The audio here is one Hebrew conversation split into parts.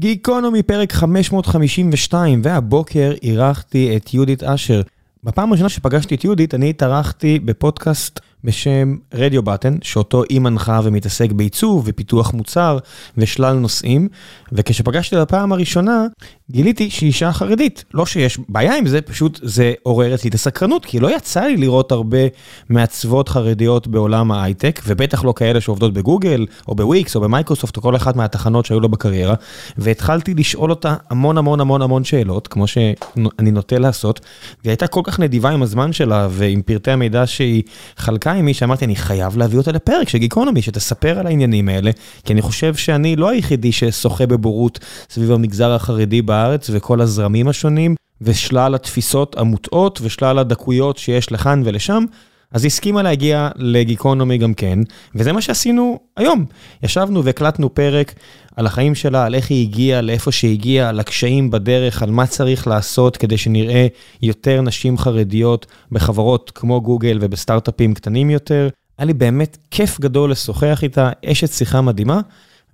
גיקונומי פרק 552, והבוקר אירחתי את יהודית אשר. בפעם הראשונה שפגשתי את יהודית, אני התארחתי בפודקאסט בשם רדיו בטן, שאותו היא מנחה ומתעסק בעיצוב ופיתוח מוצר ושלל נושאים, וכשפגשתי בפעם הראשונה, גיליתי שהיא אישה חרדית. לא שיש בעיה עם זה, פשוט זה עורר אצלי את הסקרנות, כי לא יצא לי לראות הרבה מעצבות חרדיות בעולם ההייטק, ובטח לא כאלה שעובדות בגוגל, או בוויקס, או במייקרוסופט, או כל אחת מהתחנות שהיו לו בקריירה, והתחלתי לשאול אותה המון המון המון המון שאלות, כמו שאני נוטה לעשות, והיא הייתה כל כך נדיבה עם הזמן שלה ועם פרטי המידע שהיא חלקה עם מי שאמרתי, אני חייב להביא אותה לפרק של גיקונומי, שתספר על העניינים האלה, כי אני חושב שאני לא היחידי ששוחה בבורות סביב המגזר החרדי בארץ וכל הזרמים השונים, ושלל התפיסות המוטעות ושלל הדקויות שיש לכאן ולשם. אז היא הסכימה להגיע לגיקונומי גם כן, וזה מה שעשינו היום. ישבנו והקלטנו פרק על החיים שלה, על איך היא הגיעה, לאיפה שהיא הגיעה, על הקשיים בדרך, על מה צריך לעשות כדי שנראה יותר נשים חרדיות בחברות כמו גוגל ובסטארט-אפים קטנים יותר. היה לי באמת כיף גדול לשוחח איתה, אשת שיחה מדהימה,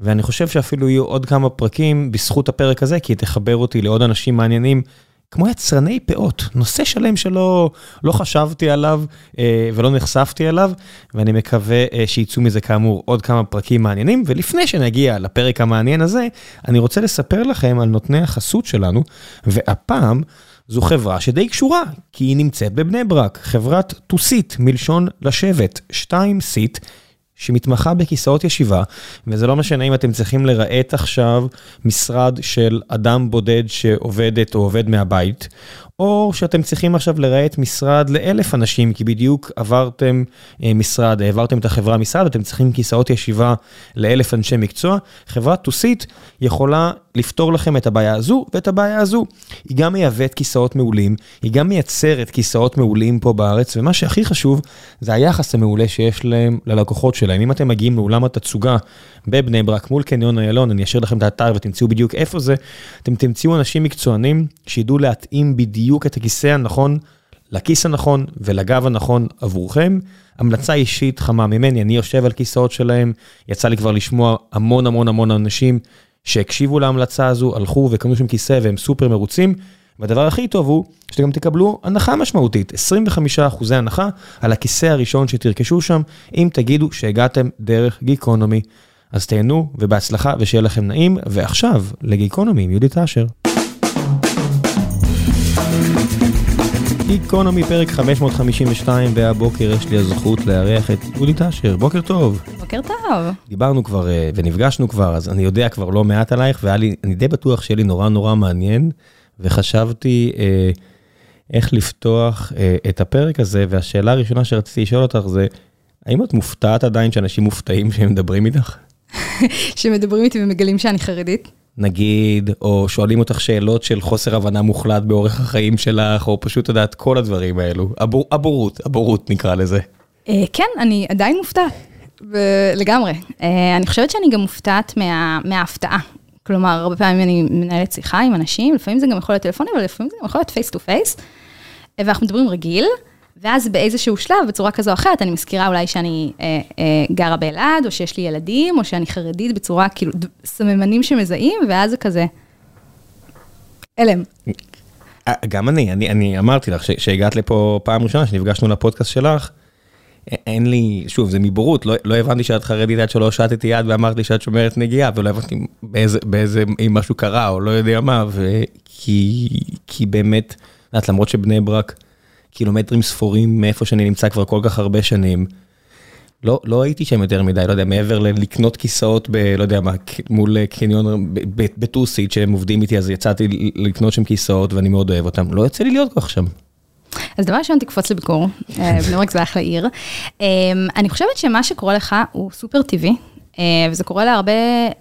ואני חושב שאפילו יהיו עוד כמה פרקים בזכות הפרק הזה, כי תחבר אותי לעוד אנשים מעניינים. כמו יצרני פאות, נושא שלם שלא לא חשבתי עליו אה, ולא נחשפתי אליו, ואני מקווה אה, שיצאו מזה כאמור עוד כמה פרקים מעניינים, ולפני שנגיע לפרק המעניין הזה, אני רוצה לספר לכם על נותני החסות שלנו, והפעם זו חברה שדי קשורה, כי היא נמצאת בבני ברק, חברת טוסיט, מלשון לשבת, 2 סיט. שמתמחה בכיסאות ישיבה, וזה לא משנה אם אתם צריכים לרהט עכשיו משרד של אדם בודד שעובדת או עובד מהבית, או שאתם צריכים עכשיו לרהט משרד לאלף אנשים, כי בדיוק עברתם אה, משרד, העברתם את החברה משרד, ואתם צריכים כיסאות ישיבה לאלף אנשי מקצוע. חברת טוסית יכולה לפתור לכם את הבעיה הזו ואת הבעיה הזו. היא גם מייבאת כיסאות מעולים, היא גם מייצרת כיסאות מעולים פה בארץ, ומה שהכי חשוב זה היחס המעולה שיש להם ללקוחות שלהם. אם אתם מגיעים לאולם התצוגה בבני ברק מול קניון איילון, אני אשאיר לכם את האתר ותמצאו בדיוק איפה זה, אתם תמצאו אנשים מקצוענים שידעו להתאים בדיוק את הכיסא הנכון לכיס הנכון ולגב הנכון עבורכם. המלצה אישית חמה ממני, אני יושב על כיסאות שלהם, יצא לי כבר לשמוע המון המון המון אנשים שהקשיבו להמלצה הזו, הלכו וקנו שם כיסא והם סופר מרוצים. והדבר הכי טוב הוא שאתם גם תקבלו הנחה משמעותית, 25% הנחה על הכיסא הראשון שתרכשו שם, אם תגידו שהגעתם דרך גיקונומי. אז תהנו ובהצלחה ושיהיה לכם נעים, ועכשיו לגיקונומי עם יהודית אשר. גיקונומי פרק 552, והבוקר יש לי הזכות לארח את יהודית אשר, בוקר טוב. בוקר טוב. דיברנו כבר אה, ונפגשנו כבר, אז אני יודע כבר לא מעט עלייך, ואני די בטוח שיהיה לי נורא נורא מעניין, וחשבתי אה, איך לפתוח אה, את הפרק הזה, והשאלה הראשונה שרציתי לשאול אותך זה, האם את מופתעת עדיין שאנשים מופתעים שהם מדברים איתך? שמדברים איתי ומגלים שאני חרדית. נגיד, או שואלים אותך שאלות של חוסר הבנה מוחלט באורח החיים שלך, או פשוט, יודעת, כל הדברים האלו. הבור, הבורות, הבורות נקרא לזה. אה, כן, אני עדיין מופתעת, לגמרי. אה, אני חושבת שאני גם מופתעת מה, מההפתעה. כלומר, הרבה פעמים אני מנהלת שיחה עם אנשים, לפעמים זה גם יכול להיות טלפוני, אבל לפעמים זה גם יכול להיות face to face, ואנחנו מדברים רגיל. ואז באיזשהו שלב, בצורה כזו או אחרת, אני מזכירה אולי שאני אה, אה, גרה באלעד, או שיש לי ילדים, או שאני חרדית בצורה, כאילו, סממנים שמזהים, ואז זה כזה, הלם. אה, גם אני, אני, אני אמרתי לך שהגעת לפה פעם ראשונה, שנפגשנו לפודקאסט שלך, אין לי, שוב, זה מבורות, לא, לא הבנתי שאת חרדית עד שלא שטתי יד ואמרת לי שאת שומרת נגיעה, ולא הבנתי באיזה, באיזה, אם משהו קרה או לא יודע מה, וכי כי באמת, את למרות שבני ברק, קילומטרים ספורים מאיפה שאני נמצא כבר כל כך הרבה שנים. לא, לא הייתי שם יותר מדי, לא יודע, מעבר ללקנות כיסאות ב... לא יודע מה, מול קניון בטוסית שהם עובדים איתי, אז יצאתי לקנות שם כיסאות ואני מאוד אוהב אותם. לא יוצא לי להיות כל כך שם. אז דבר ראשון, תקפוץ לביקור, אה, בני ברק זה אחלה עיר. אה, אני חושבת שמה שקורה לך הוא סופר טבעי, אה, וזה קורה להרבה,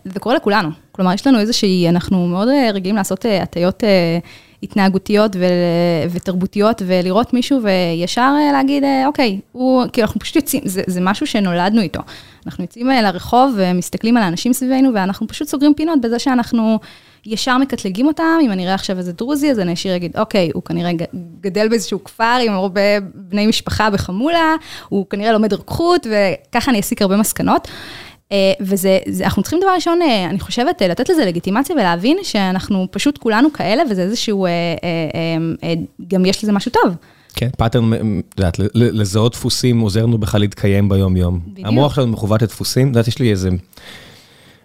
זה קורה לכולנו. כלומר, יש לנו איזושהי, אנחנו מאוד רגילים לעשות הטיות התנהגותיות ו- ותרבותיות, ולראות מישהו וישר אה, להגיד, אה, אוקיי, הוא, כאילו אנחנו פשוט יוצאים, זה, זה משהו שנולדנו איתו. אנחנו יוצאים אה, לרחוב ומסתכלים על האנשים סביבנו, ואנחנו פשוט סוגרים פינות בזה שאנחנו ישר מקטלגים אותם, אם אני אראה עכשיו איזה דרוזי, אז אני ישיר אגיד, אוקיי, הוא כנראה גדל באיזשהו כפר עם הרבה בני משפחה בחמולה, הוא כנראה לומד רוקחות, וככה אני אסיק הרבה מסקנות. וזה, זה, אנחנו צריכים דבר ראשון, אני חושבת, לתת לזה לגיטימציה ולהבין שאנחנו פשוט כולנו כאלה, וזה איזשהו, גם יש לזה משהו טוב. כן, pattern, את יודעת, לזהות דפוסים עוזר לנו בכלל להתקיים ביום-יום. בדיוק. המוח שלנו מחווט לדפוסים, את יודעת, יש לי איזה...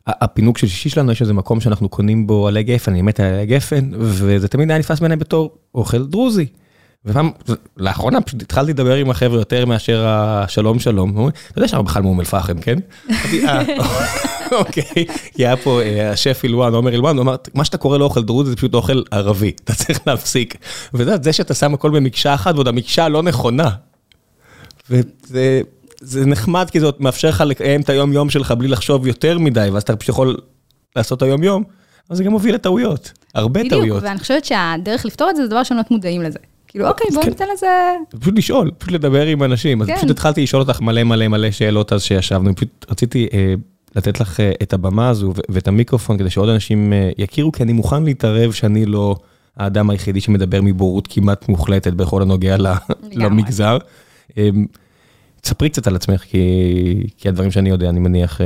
הפינוק של שישי שלנו, יש איזה מקום שאנחנו קונים בו עלי גפן, אני מת על עלי גפן, וזה תמיד היה נתפס בעיניי בתור אוכל דרוזי. ופעם, לאחרונה פשוט התחלתי לדבר עם החבר'ה יותר מאשר השלום שלום, אתה יודע שאנחנו בכלל מאום אל-פחם, כן? אה, אוקיי, כי היה פה אה, השף אילואן, עומר אילואן, הוא אמר, מה שאתה קורא לאוכל דרוזי זה פשוט אוכל ערבי, אתה צריך להפסיק. ואתה יודע, זה שאתה שם הכל במקשה אחת, ועוד המקשה לא נכונה. וזה נחמד, כי זה מאפשר לך לקיים את היום-יום שלך בלי לחשוב יותר מדי, ואז אתה פשוט יכול לעשות היום-יום, אבל זה גם מוביל לטעויות, הרבה טעויות. בדיוק, ואני חושבת שהדרך לפתור את זה, זה דבר שאנחנו מודעים לזה. כאילו, אוקיי, בואו כן. ניתן לזה... פשוט לשאול, פשוט לדבר עם אנשים. אז כן. פשוט התחלתי לשאול אותך מלא מלא מלא שאלות אז שישבנו, פשוט רציתי אה, לתת לך אה, את הבמה הזו ואת המיקרופון כדי שעוד אנשים אה, יכירו, כי אני מוכן להתערב שאני לא האדם היחידי שמדבר מבורות כמעט מוחלטת בכל הנוגע למגזר. תספרי קצת על עצמך, כי, כי הדברים שאני יודע, אני מניח,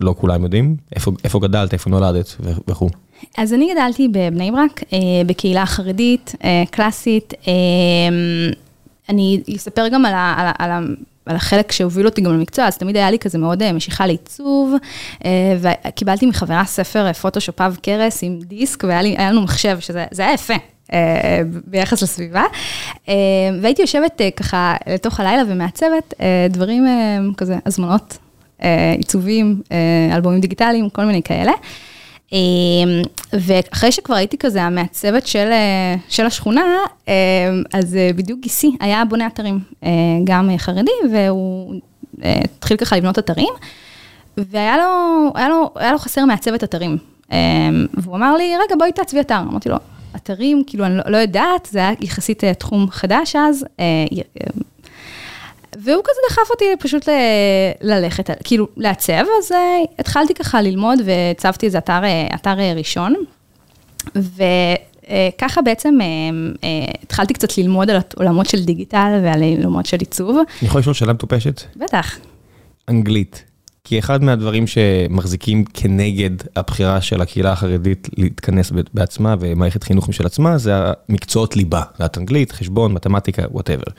לא כולם יודעים. איפה, איפה גדלת, איפה נולדת וכו'. אז אני גדלתי בבני ברק, אה, בקהילה חרדית, אה, קלאסית. אה, אני אספר גם על, ה, על, על, על החלק שהוביל אותי גם למקצוע, אז תמיד היה לי כזה מאוד משיכה לעיצוב, וקיבלתי מחברה ספר פוטושופ אב קרס עם דיסק, והיה לנו מחשב, שזה היה יפה. ביחס לסביבה, והייתי יושבת ככה לתוך הלילה ומעצבת דברים כזה, הזמנות, עיצובים, אלבומים דיגיטליים, כל מיני כאלה. אמ, ואחרי שכבר הייתי כזה המעצבת של, אה, של השכונה, אמ, אז אה, בדיוק גיסי היה בונה אתרים, אה, גם חרדי, והוא התחיל ככה לבנות אתרים, והיה לו, היה לו, היה לו חסר מעצבת אתרים. אמ, והוא אמר לי, רגע, בואי תעצבי אתר. אמרתי לו, אתרים, כאילו, אני לא, לא יודעת, זה היה יחסית תחום חדש אז, והוא כזה דחף אותי פשוט ל- ללכת, כאילו לעצב, אז uh, התחלתי ככה ללמוד והצבתי איזה אתר, אה, אתר אה, ראשון. וככה בעצם אה, אה, התחלתי קצת ללמוד על עולמות של דיגיטל ועל עולמות של עיצוב. אני יכול לשאול שאלה מטופשת? בטח. אנגלית. כי אחד מהדברים שמחזיקים כנגד הבחירה של הקהילה החרדית להתכנס בעצמה ומערכת חינוך משל עצמה, זה המקצועות ליבה. זה אנגלית, חשבון, מתמטיקה, whatever.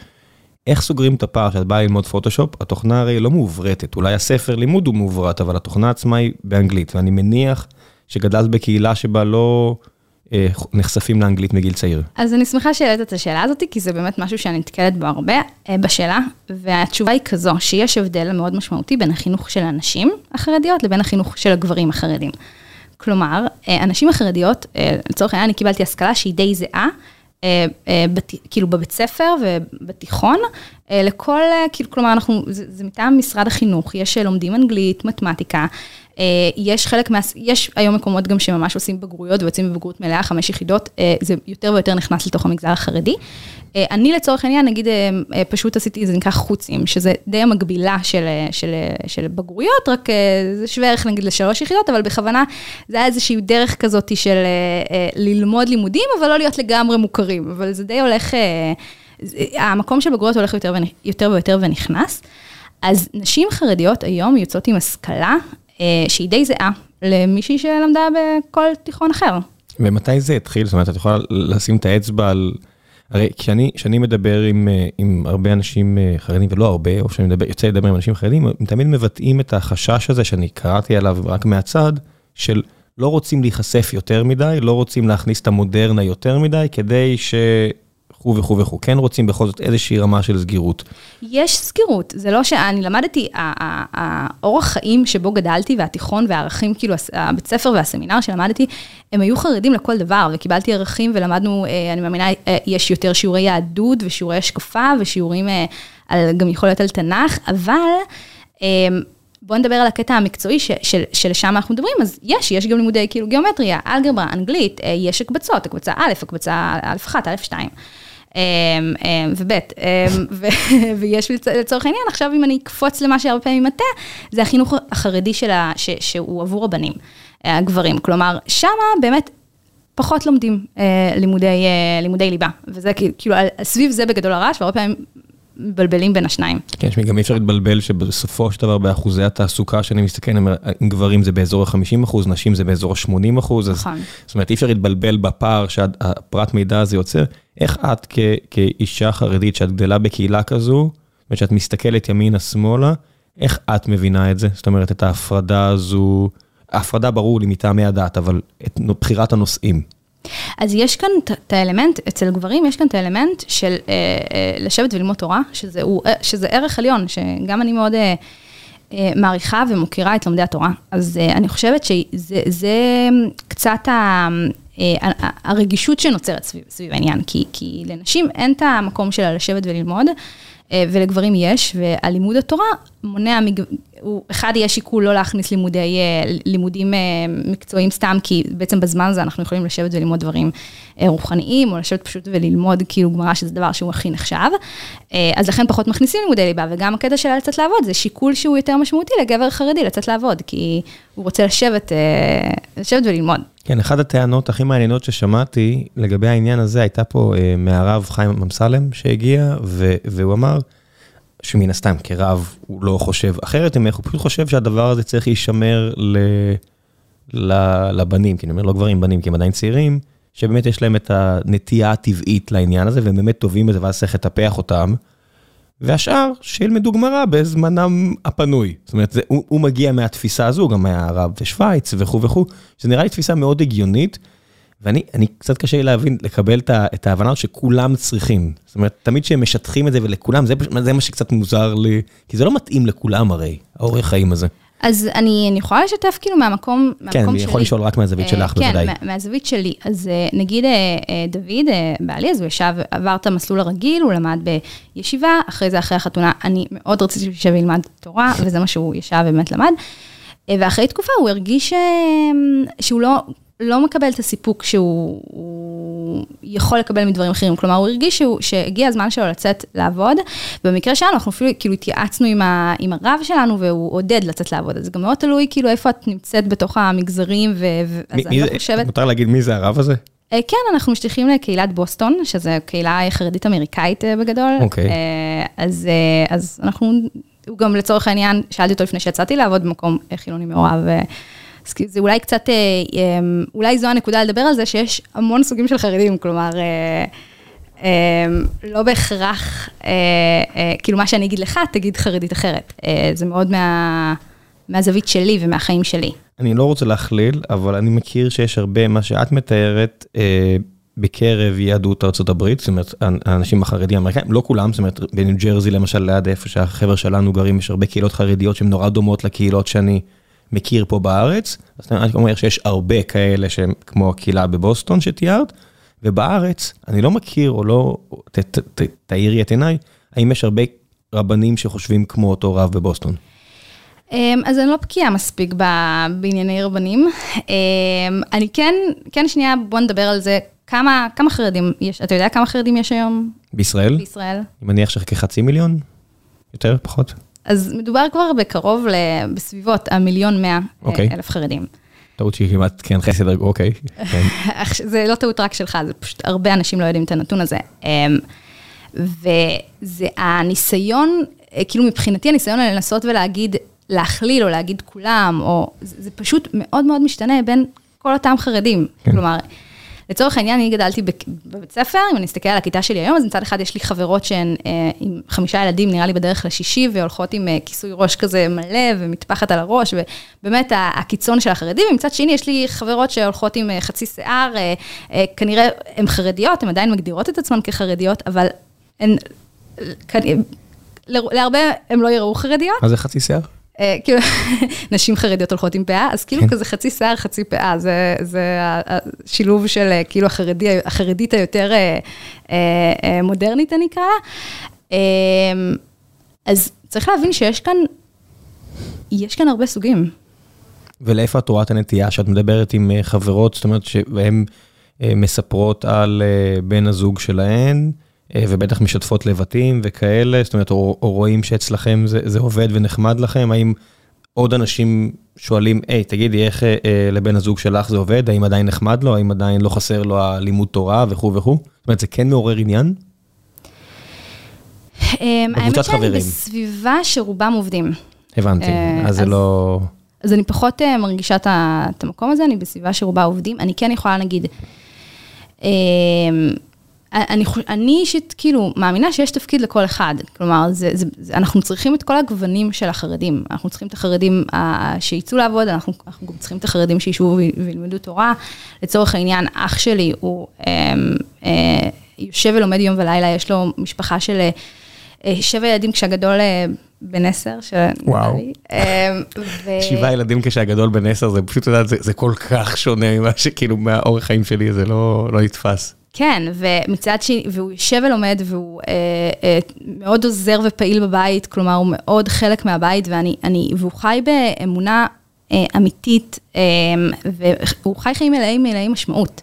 איך סוגרים את הפער שאת באה ללמוד פוטושופ? התוכנה הרי לא מעוברתת, אולי הספר לימוד הוא מעוברת, אבל התוכנה עצמה היא באנגלית, ואני מניח שגדלת בקהילה שבה לא אה, נחשפים לאנגלית מגיל צעיר. אז אני שמחה שהעלית את השאלה הזאת, כי זה באמת משהו שאני נתקלת בו הרבה אה, בשאלה, והתשובה היא כזו, שיש הבדל מאוד משמעותי בין החינוך של הנשים החרדיות לבין החינוך של הגברים החרדים. כלומר, אה, הנשים החרדיות, אה, לצורך העניין, אני קיבלתי השכלה שהיא די זהה. אה, אה, כאילו בבית ספר ובתיכון, אה, לכל, כאילו, כלומר, אנחנו, זה, זה מטעם משרד החינוך, יש לומדים אנגלית, מתמטיקה, יש חלק מה... יש היום מקומות גם שממש עושים בגרויות ויוצאים בבגרות מלאה, חמש יחידות, זה יותר ויותר נכנס לתוך המגזר החרדי. אני לצורך העניין, נגיד, פשוט עשיתי, זה נקרא חוצים, שזה די המקבילה של, של, של בגרויות, רק זה שווה ערך נגיד לשלוש יחידות, אבל בכוונה זה היה איזושהי דרך כזאת של ללמוד לימודים, אבל לא להיות לגמרי מוכרים, אבל זה די הולך, המקום של בגרויות הולך יותר, יותר ויותר ונכנס. אז נשים חרדיות היום יוצאות עם השכלה שהיא די זהה למישהי שלמדה בכל תיכון אחר. ומתי זה התחיל? זאת אומרת, את יכולה לשים את האצבע על... הרי כשאני, כשאני מדבר עם, אה, עם הרבה אנשים אה, חרדים, ולא הרבה, או שאני מדבר, יוצא לדבר עם אנשים חרדים, הם תמיד מבטאים את החשש הזה שאני קראתי עליו רק מהצד, של לא רוצים להיחשף יותר מדי, לא רוצים להכניס את המודרנה יותר מדי, כדי ש... וכו' וכו' וכו', כן רוצים בכל זאת איזושהי רמה של סגירות. יש סגירות, זה לא שאני למדתי, האורח חיים שבו גדלתי והתיכון והערכים, כאילו הבית ספר והסמינר שלמדתי, הם היו חרדים לכל דבר, וקיבלתי ערכים ולמדנו, אה, אני מאמינה, אה, יש יותר שיעורי יהדות ושיעורי השקפה ושיעורים אה, על, גם יכול להיות על תנ"ך, אבל... בואו נדבר על הקטע המקצועי ש, של, שלשם אנחנו מדברים, אז יש, יש גם לימודי כאילו גיאומטריה, אלגברה, אנגלית, יש הקבצות, הקבצה א', הקבצה א'1, א'2. אמ, אמ, וב', אמ, ויש לצורך העניין, עכשיו אם אני אקפוץ למה שהרבה פעמים מטה, זה החינוך החרדי שלה, שהוא עבור הבנים, אה, הגברים. כלומר, שמה באמת פחות לומדים אה, לימודי, אה, לימודי ליבה, וזה כאילו, סביב זה בגדול הרעש, והרבה פעמים מבלבלים בין השניים. כן, שמי, גם אי אפשר להתבלבל שבסופו של דבר באחוזי התעסוקה שאני מסתכל, אני אומר, עם גברים זה באזור ה-50 אחוז, נשים זה באזור ה-80 אחוז, אז נכון. זאת אומרת, אי אפשר להתבלבל בפער שהפרט מידע הזה יוצר. איך את כ- כאישה חרדית שאת גדלה בקהילה כזו, ושאת מסתכלת ימינה-שמאלה, איך את מבינה את זה? זאת אומרת, את ההפרדה הזו, ההפרדה ברור לי מטעמי הדת, אבל את בחירת הנושאים. אז יש כאן את- האלמנט, אצל גברים יש כאן את האלמנט של אה, אה, לשבת וללמוד תורה, שזה, הוא, אה, שזה ערך עליון, שגם אני מאוד אה, אה, מעריכה ומוקירה את לומדי התורה. אז אה, אני חושבת שזה זה קצת אה, ה- הרגישות שנוצרת סביב, סביב העניין, כי, כי לנשים אין את המקום שלה לשבת וללמוד. אה, ולגברים יש, והלימוד התורה מונע, מג... הוא, אחד יהיה שיקול לא להכניס לימודי, אה, לימודים אה, מקצועיים סתם, כי בעצם בזמן הזה אנחנו יכולים לשבת וללמוד דברים אה, רוחניים, או לשבת פשוט וללמוד כאילו גמרא, שזה דבר שהוא הכי נחשב. אז לכן פחות מכניסים לימודי ליבה, וגם הקטע שלה לצאת לעבוד, זה שיקול שהוא יותר משמעותי לגבר חרדי לצאת לעבוד, כי הוא רוצה לשבת, לשבת וללמוד. כן, אחת הטענות הכי מעניינות ששמעתי לגבי העניין הזה, הייתה פה מהרב חיים אמסלם שהגיע, והוא אמר, שמן הסתם כרב הוא לא חושב אחרת ממך, הוא פשוט חושב שהדבר הזה צריך להישמר ל- ל- לבנים, כי אני אומר לא גברים, בנים, כי הם עדיין צעירים, שבאמת יש להם את הנטייה הטבעית לעניין הזה, והם באמת טובים בזה, ואז צריך לטפח אותם. והשאר, שילמדו גמרא בזמנם הפנוי. זאת אומרת, זה, הוא, הוא מגיע מהתפיסה הזו, גם היה רב בשוויץ וכו' וכו', זה נראה לי תפיסה מאוד הגיונית, ואני אני קצת קשה לי להבין, לקבל את, את ההבנה שכולם צריכים. זאת אומרת, תמיד כשהם משטחים את זה ולכולם, זה, זה מה שקצת מוזר לי, כי זה לא מתאים לכולם הרי, האורח חיים הזה. אז אני, אני יכולה לשתף כאילו מהמקום, כן, מהמקום אני שלי. יכול לשאול רק מהזווית אה, שלך בוודאי. כן, מה- מהזווית שלי. אז אה, נגיד אה, דוד, בעלי, אז הוא ישב, עבר את המסלול הרגיל, הוא למד בישיבה, אחרי זה, אחרי החתונה, אני מאוד רציתי שהוא ישב וילמד תורה, וזה מה שהוא ישב ובאמת למד. ואחרי תקופה הוא הרגיש שהוא לא... לא מקבל את הסיפוק שהוא הוא יכול לקבל מדברים אחרים, כלומר הוא הרגיש שהוא, שהגיע הזמן שלו לצאת לעבוד, במקרה שלנו אנחנו אפילו כאילו התייעצנו עם, ה, עם הרב שלנו והוא עודד לצאת לעבוד, אז זה גם מאוד תלוי כאילו איפה את נמצאת בתוך המגזרים, ו, ו, אז מי- אני מי לא חושבת, מותר להגיד מי זה הרב הזה? אה, כן, אנחנו משתייכים לקהילת בוסטון, שזו קהילה חרדית אמריקאית אה, בגדול. אוקיי. אה, אז, אז אנחנו, הוא גם לצורך העניין, שאלתי אותו לפני שיצאתי לעבוד במקום חילוני מעורב. זה אולי קצת, אה, אה, אולי זו הנקודה לדבר על זה, שיש המון סוגים של חרדים, כלומר, אה, אה, לא בהכרח, אה, כאילו מה שאני אגיד לך, תגיד חרדית אחרת. זה מאוד מה, מהזווית שלי ומהחיים שלי. אני לא רוצה להכליל, אבל אני מכיר שיש הרבה, מה שאת מתארת, בקרב יהדות ארצות הברית, זאת אומרת, האנשים החרדים האמריקאים, לא כולם, זאת אומרת, בניו ג'רזי למשל, ליד איפה שהחבר'ה שלנו גרים, יש הרבה קהילות חרדיות שהן נורא דומות לקהילות שאני מכיר פה בארץ. אז אני אומר שיש הרבה כאלה שהם כמו הקהילה בבוסטון שתיארת, ובארץ, אני לא מכיר, או לא, ת- ת- ת- תאירי את עיניי, האם יש הרבה רבנים שחושבים כמו אותו רב בבוסטון? אמ, אז אני לא בקיאה מספיק בענייני רבנים. אמ, אני כן, כן שנייה, בוא נדבר על זה. כמה, כמה חרדים יש, אתה יודע כמה חרדים יש היום בישראל? בישראל? אני מניח שכחצי מיליון? יותר? פחות? אז מדובר כבר בקרוב, ל- בסביבות המיליון מאה אוקיי. אלף חרדים. טעות שהיא כמעט, כן, חסד, אוקיי. כן. זה לא טעות רק שלך, זה פשוט הרבה אנשים לא יודעים את הנתון הזה. אמ, וזה הניסיון, אה, כאילו מבחינתי הניסיון לנסות ולהגיד, להכליל או להגיד כולם, או זה זה פשוט מאוד מאוד משתנה בין כל אותם חרדים. כן. כלומר, לצורך העניין, אני גדלתי בבית ספר, אם אני אסתכל על הכיתה שלי היום, אז מצד אחד יש לי חברות שהן אה, עם חמישה ילדים, נראה לי בדרך לשישי, והולכות עם אה, כיסוי ראש כזה מלא ומטפחת על הראש, ובאמת הקיצון של החרדים, ומצד שני יש לי חברות שהולכות עם אה, חצי שיער, אה, אה, כנראה הן חרדיות, הן עדיין מגדירות את עצמן כחרדיות, אבל הן, ל- להרבה הם לא יראו חרדיות. מה זה חצי שיער? אה, כאילו, נשים חרדיות הולכות עם פאה, אז כאילו כן. כזה חצי שיער, חצי פאה, זה, זה השילוב של אה, כאילו החרדי, החרדית היותר אה, אה, אה, מודרנית, אני אקרא לה. אה, אז צריך להבין שיש כאן, יש כאן הרבה סוגים. ולאיפה את רואה את הנטייה שאת מדברת עם חברות, זאת אומרת שהן מספרות על בן הזוג שלהן, ובטח משתפות לבטים וכאלה, זאת אומרת, או, או רואים שאצלכם זה, זה עובד ונחמד לכם, האם עוד אנשים שואלים, היי, תגידי, איך אה, אה, לבן הזוג שלך זה עובד, האם עדיין נחמד לו, האם עדיין לא חסר לו הלימוד תורה וכו' וכו'? זאת אומרת, זה כן מעורר עניין? אמ, האמת שאני. בסביבה שרובם עובדים. הבנתי, אה, אז זה לא... אז אני פחות אה, מרגישה את המקום הזה, אני בסביבה שרובה עובדים. אני כן יכולה להגיד, אמ, אני, אני אישית כאילו מאמינה שיש תפקיד לכל אחד. כלומר, זה, זה, זה, אנחנו צריכים את כל הגוונים של החרדים. אנחנו צריכים את החרדים אה, שיצאו לעבוד, אנחנו, אנחנו גם צריכים את החרדים שישבו וילמדו תורה. לצורך העניין, אח שלי הוא אה, אה, יושב ולומד יום ולילה, יש לו משפחה של אה, שבע ילדים כשהגדול אה, בן עשר. ש- וואו. אה, ו- שבעה ילדים כשהגדול בן עשר, זה פשוט, יודעת, זה, זה כל כך שונה ממה שכאילו מהאורח חיים שלי, זה לא, לא נתפס. כן, ומצד שני, והוא יושב ולומד, והוא אה, אה, מאוד עוזר ופעיל בבית, כלומר, הוא מאוד חלק מהבית, ואני, אני, והוא חי באמונה אה, אמיתית, אה, והוא חי חיים מלאים מלאי משמעות.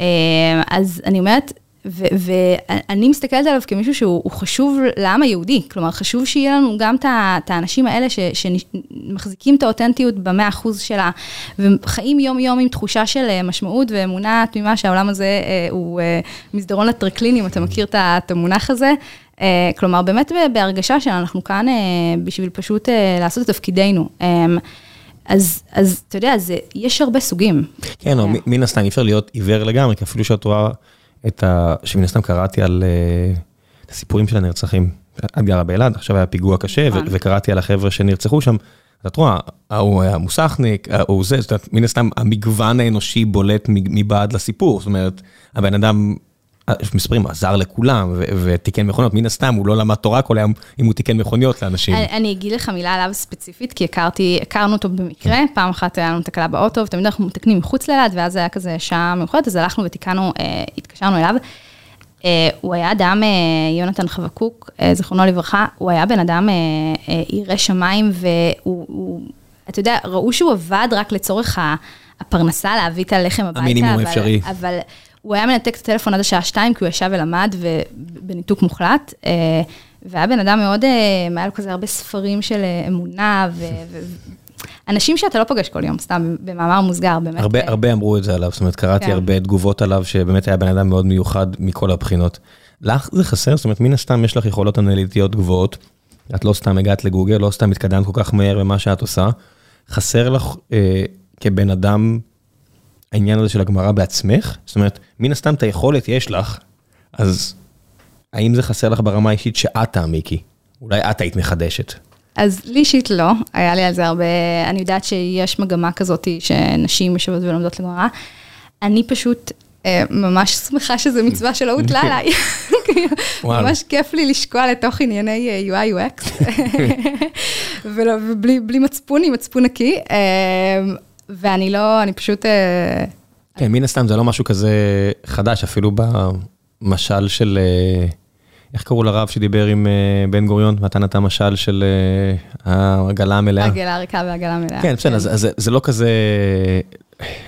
אה, אז אני אומרת, ואני מסתכלת עליו כמישהו שהוא הוא חשוב לעם היהודי, כלומר, חשוב שיהיה לנו גם את האנשים האלה ש- שמחזיקים את האותנטיות במאה אחוז שלה, וחיים יום-יום עם תחושה של אה, משמעות ואמונה תמימה שהעולם הזה אה, הוא אה, מסדרון לטרקלין, אם אתה מכיר את המונח הזה. כלומר, באמת בהרגשה שאנחנו כאן בשביל פשוט לעשות את תפקידנו. אז, אז אתה יודע, זה, יש הרבה סוגים. כן, או כן. מן הסתם אי אפשר להיות עיוור לגמרי, כי אפילו שאת רואה את ה... שמן הסתם קראתי על אה, את הסיפורים של הנרצחים. את גרה באלעד, עכשיו היה פיגוע קשה, ו- נכון. וקראתי על החבר'ה שנרצחו שם. את רואה, ההוא היה מוסכניק, ההוא זה, זאת אומרת, מן הסתם המגוון האנושי בולט מבעד לסיפור, זאת אומרת, הבן אדם, מספרים, עזר לכולם ותיקן מכוניות, מן הסתם הוא לא למד תורה כל היום אם הוא תיקן מכוניות לאנשים. אני, אגיד לך מילה עליו ספציפית, כי הכרתי, הכרנו אותו במקרה, פעם אחת היה לנו תקלה באוטו, ותמיד אנחנו מתקנים מחוץ לאלעד, ואז היה כזה שעה מיוחדת, אז הלכנו ותיקנו, אה, התקשרנו אליו. אה, הוא היה אדם, אה, יונתן חבקוק, זיכרונו לברכה, הוא היה בן אדם ירא שמיים, והוא, הוא, אתה יודע, ראו שהוא עבד רק לצורך הפרנסה, להביא את הלחם הביתה. המינימום האפשרי. אבל הוא היה מנתק את הטלפון עד השעה שתיים, כי הוא ישב ולמד, ובניתוק מוחלט. אה, והיה בן אדם מאוד, אה, היה לו כזה הרבה ספרים של אה, אמונה, ו... אנשים שאתה לא פוגש כל יום, סתם במאמר מוסגר, באמת. הרבה, הרבה אמרו את זה עליו, זאת אומרת, קראתי כן. הרבה תגובות עליו, שבאמת היה בן אדם מאוד מיוחד מכל הבחינות. לך זה חסר? זאת אומרת, מן הסתם יש לך יכולות אנליטיות גבוהות, את לא סתם הגעת לגוגל, לא סתם התקדמת כל כך מהר במה שאת עושה. חסר לך אה, כבן אדם העניין הזה של הגמרא בעצמך? זאת אומרת, מן הסתם את היכולת יש לך, אז האם זה חסר לך ברמה האישית שאת תעמיקי? אולי את היית מחדשת. אז לי אישית לא, היה לי על זה הרבה, אני יודעת שיש מגמה כזאת שנשים יושבות ולומדות לגמרא. אני פשוט אה, ממש שמחה שזו מצווה שלא הוטלה עליי. ממש כיף לי לשקוע לתוך ענייני אה, UI UX, ובלי בלי מצפון, עם מצפון נקי. אה, ואני לא, אני פשוט... אה, כן, מן הסתם זה לא משהו כזה חדש, אפילו במשל של, אה, איך קראו לרב שדיבר עם אה, בן גוריון, נתן את המשל של העגלה המלאה. עגלה ריקה ועגלה מלאה. כן, בסדר, אז אז זה- לא כזה,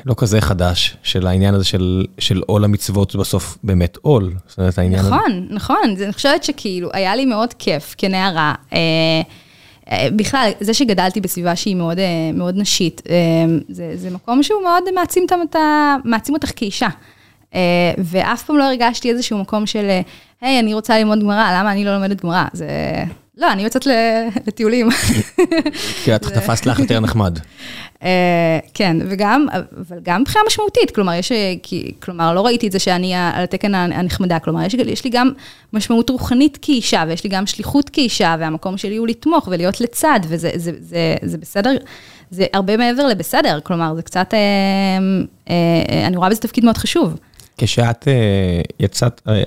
לא כזה חדש, של העניין הזה של של עול המצוות בסוף באמת עול. זאת אומרת, העניין הזה. נכון, נכון, אני חושבת שכאילו, היה לי מאוד כיף כנערה. אה, בכלל, זה שגדלתי בסביבה שהיא מאוד, אה, מאוד נשית, אה, זה, זה מקום שהוא מאוד מעצים, אותם- את ה- מעצים אותך כאישה. אה, ואף פעם לא הרגשתי איזשהו מקום של, אה, היי, אני רוצה ללמוד גמרא, למה אני לא לומדת גמרא? זה... לא, אני יוצאת לטיולים. כי את תפסת לך יותר נחמד. אה, כן, וגם, אבל גם מבחינה משמעותית, כלומר, יש, אה, כלומר, לא ראיתי את זה שאני על התקן הנ- הנחמדה, כלומר, יש, יש לי גם משמעות רוחנית כאישה, ויש לי גם שליחות כאישה, והמקום שלי הוא לתמוך ולהיות לצד, וזה זה, זה, זה בסדר, זה הרבה מעבר לבסדר, כלומר, זה קצת, אה, אני רואה בזה תפקיד מאוד חשוב. כשאת אה, יצאת, אה,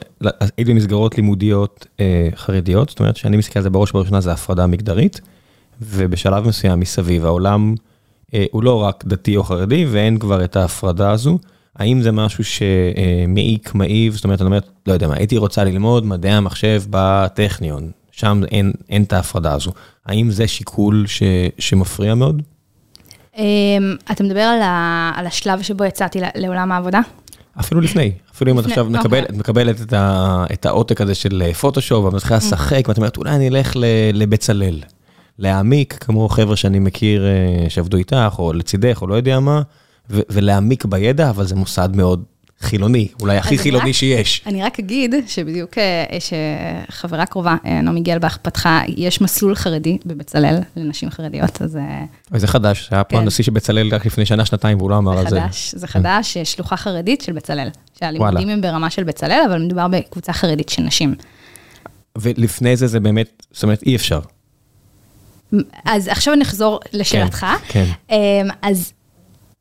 היית במסגרות לימודיות אה, חרדיות, זאת אומרת שאני מסתכל על זה בראש ובראשונה זה הפרדה מגדרית, ובשלב מסוים מסביב העולם אה, הוא לא רק דתי או חרדי ואין כבר את ההפרדה הזו. האם זה משהו שמעיק, מעיב, זאת אומרת, אני אומרת, לא יודע מה, הייתי רוצה ללמוד מדעי המחשב בטכניון, שם אין, אין את ההפרדה הזו. האם זה שיקול ש, שמפריע מאוד? אה, אתה מדבר על, ה, על השלב שבו יצאתי לעולם העבודה? אפילו לפני, אפילו אם את עכשיו אוקיי. מקבלת, את מקבלת את, ה, את העותק הזה של אה, פוטושופ, ואת מתחילה לשחק, ואת אומרת, אולי אני אלך לבצלאל, להעמיק, כמו חבר'ה שאני מכיר אה, שעבדו איתך, או לצידך, או לא יודע מה, ולהעמיק בידע, אבל זה מוסד מאוד חילוני, אולי הכי חילוני רק- שיש. אני רק אגיד שבדיוק אה, שחברה קרובה, אה, נעמי גלבך, פתחה, יש מסלול חרדי בבצלאל לנשים חרדיות, אז אה, אוי, זה חדש, היה פה כן. הנשיא של בצלאל רק לפני שנה, שנתיים, והוא לא אמר זה על זה. חדש, זה חדש, אה, שלוחה חרדית של בצלאל. שהלימודים. הם ברמה של בצלאל, אבל מדובר בקבוצה חרדית של נשים. ולפני זה זה באמת, זאת אומרת, אי אפשר. אז עכשיו נחזור לשאלתך. כן. אמ, אז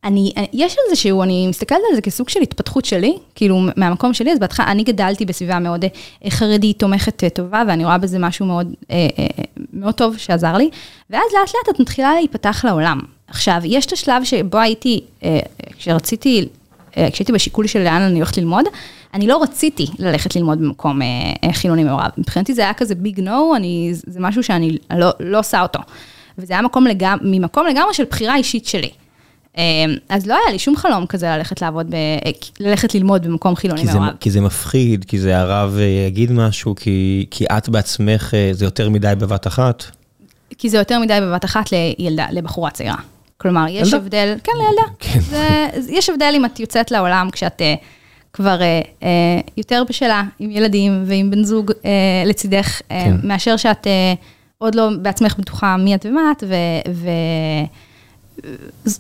אני, יש איזשהו, אני מסתכלת על זה כסוג של התפתחות שלי, כאילו מהמקום שלי, אז בהתחלה, אני גדלתי בסביבה מאוד אה, חרדית, תומכת, אה, טובה, ואני רואה בזה משהו מאוד, אה, מאוד טוב שעזר לי, ואז לאט לאט את מתחילה להיפתח לעולם. עכשיו, יש את השלב שבו הייתי, כשרציתי, כשהייתי בשיקול של לאן אני הולכת ללמוד, אני לא רציתי ללכת ללמוד במקום חילוני מעורב. מבחינתי זה היה כזה ביג נו, זה משהו שאני לא, לא עושה אותו. וזה היה מקום לגמ, ממקום לגמרי של בחירה אישית שלי. אה, אז לא היה לי שום חלום כזה ללכת לעבוד, ב, אה, ללכת ללמוד במקום חילוני מעורב. כי זה מפחיד, כי זה הרב אה, יגיד משהו, כי, כי את בעצמך אה, זה יותר מדי בבת אחת. כי זה יותר מדי בבת אחת לילדה, לבחורה צעירה. כלומר, יש ילדה? הבדל, כן, לילדה. כן. זה, יש הבדל אם את יוצאת לעולם כשאת כבר אה, יותר בשלה, עם ילדים ועם בן זוג אה, לצידך, כן. מאשר שאת אה, עוד לא בעצמך בטוחה מי את ומה את, ו... ו...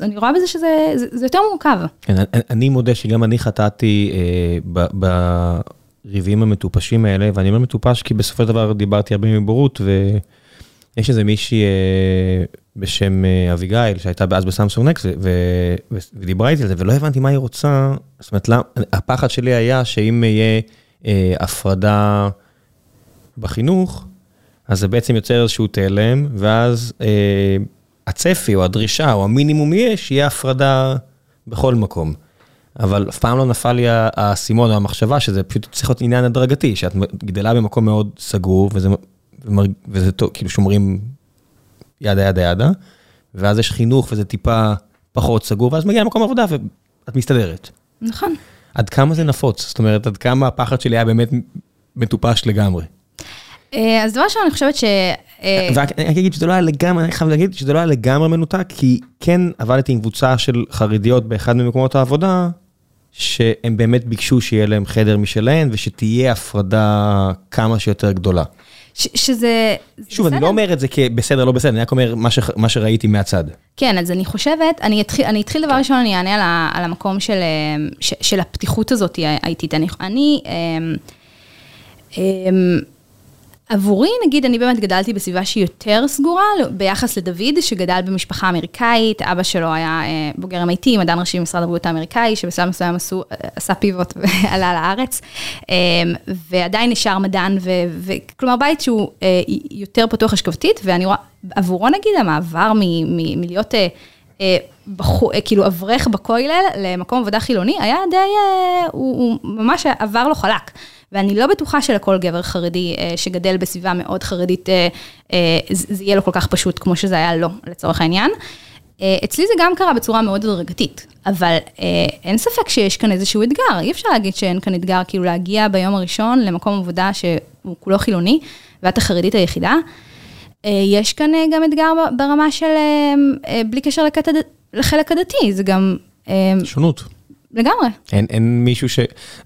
אני רואה בזה שזה זה, זה יותר מורכב. כן, אני, מודה שגם אני חטאתי אה, בריבים המטופשים האלה, ואני אומר מטופש כי בסופו של דבר דיברתי הרבה מבורות, ויש איזה מישהי אה, בשם אה, אביגיל, שהייתה אז בסמסונג נקס, ודיברה איתי על זה, ולא הבנתי מה היא רוצה, זאת אומרת, למה- הפחד שלי היה שאם יהיה אה, הפרדה בחינוך, אז זה בעצם יוצר איזשהו תלם, ואז אה, הצפי או הדרישה או המינימום יהיה שיהיה הפרדה בכל מקום. אבל אף פעם לא נפל לי האסימון או המחשבה שזה פשוט צריך להיות עניין הדרגתי, שאת גדלה במקום מאוד סגור, וזה, וזה טוב, כאילו שומרים ידה ידה ידה, ואז יש חינוך וזה טיפה פחות סגור, ואז מגיע למקום עבודה ואת מסתדרת. נכון. עד כמה זה נפוץ? זאת אומרת, עד כמה הפחד שלי היה באמת מטופש לגמרי. אה, אז דבר ראשון, אני חושבת ש... אה, ורק אני אגיד שזה לא היה לגמרי, אני חייב להגיד שזה לא היה לגמרי מנותק, כי כן עבדתי עם קבוצה של חרדיות באחד ממקומות העבודה, שהם באמת ביקשו שיהיה להם חדר משלהם, ושתהיה הפרדה כמה שיותר גדולה. ש- שזה... זה שוב, אני בסדר. לא אומר את זה כבסדר, לא בסדר, אני רק אומר מה, ש... מה שראיתי מהצד. כן, אז אני חושבת, אני אתחיל, אני אתחיל דבר ראשון, אני אענה על, ה, על המקום של, אה, ש, של הפתיחות הזאת האיטית. אני, אני אה, אה, עבורי, נגיד, אני באמת גדלתי בסביבה שהיא יותר סגורה ביחס לדוד, שגדל במשפחה אמריקאית, אבא שלו היה אה, בוגר MIT, מדען ראשי במשרד הבריאות האמריקאי, שבשלב מסוים עשו, אה, עשה פיבוט ועלה לארץ, אה, ועדיין נשאר מדען, ו- וכלומר בית שהוא אה, יותר פתוח השקפתית, ואני רואה, עבורו נגיד, המעבר מ- מ- מלהיות... אה, אה, בחו, אה, כאילו אברך בכולל למקום עבודה חילוני, היה די, אה, הוא, הוא ממש עבר לו חלק. ואני לא בטוחה שלכל גבר חרדי אה, שגדל בסביבה מאוד חרדית, אה, אה, זה יהיה לו כל כך פשוט כמו שזה היה לו, לצורך העניין. אה, אצלי זה גם קרה בצורה מאוד הדרגתית, אבל אה, אין ספק שיש כאן איזשהו אתגר, אי אפשר להגיד שאין כאן אתגר, כאילו להגיע ביום הראשון למקום עבודה שהוא כולו חילוני, ואת החרדית היחידה. אה, יש כאן אה, גם אתגר ברמה של, אה, בלי קשר לקטע לחלק הדתי, זה גם שונות. לגמרי. אין, אין מישהו ש...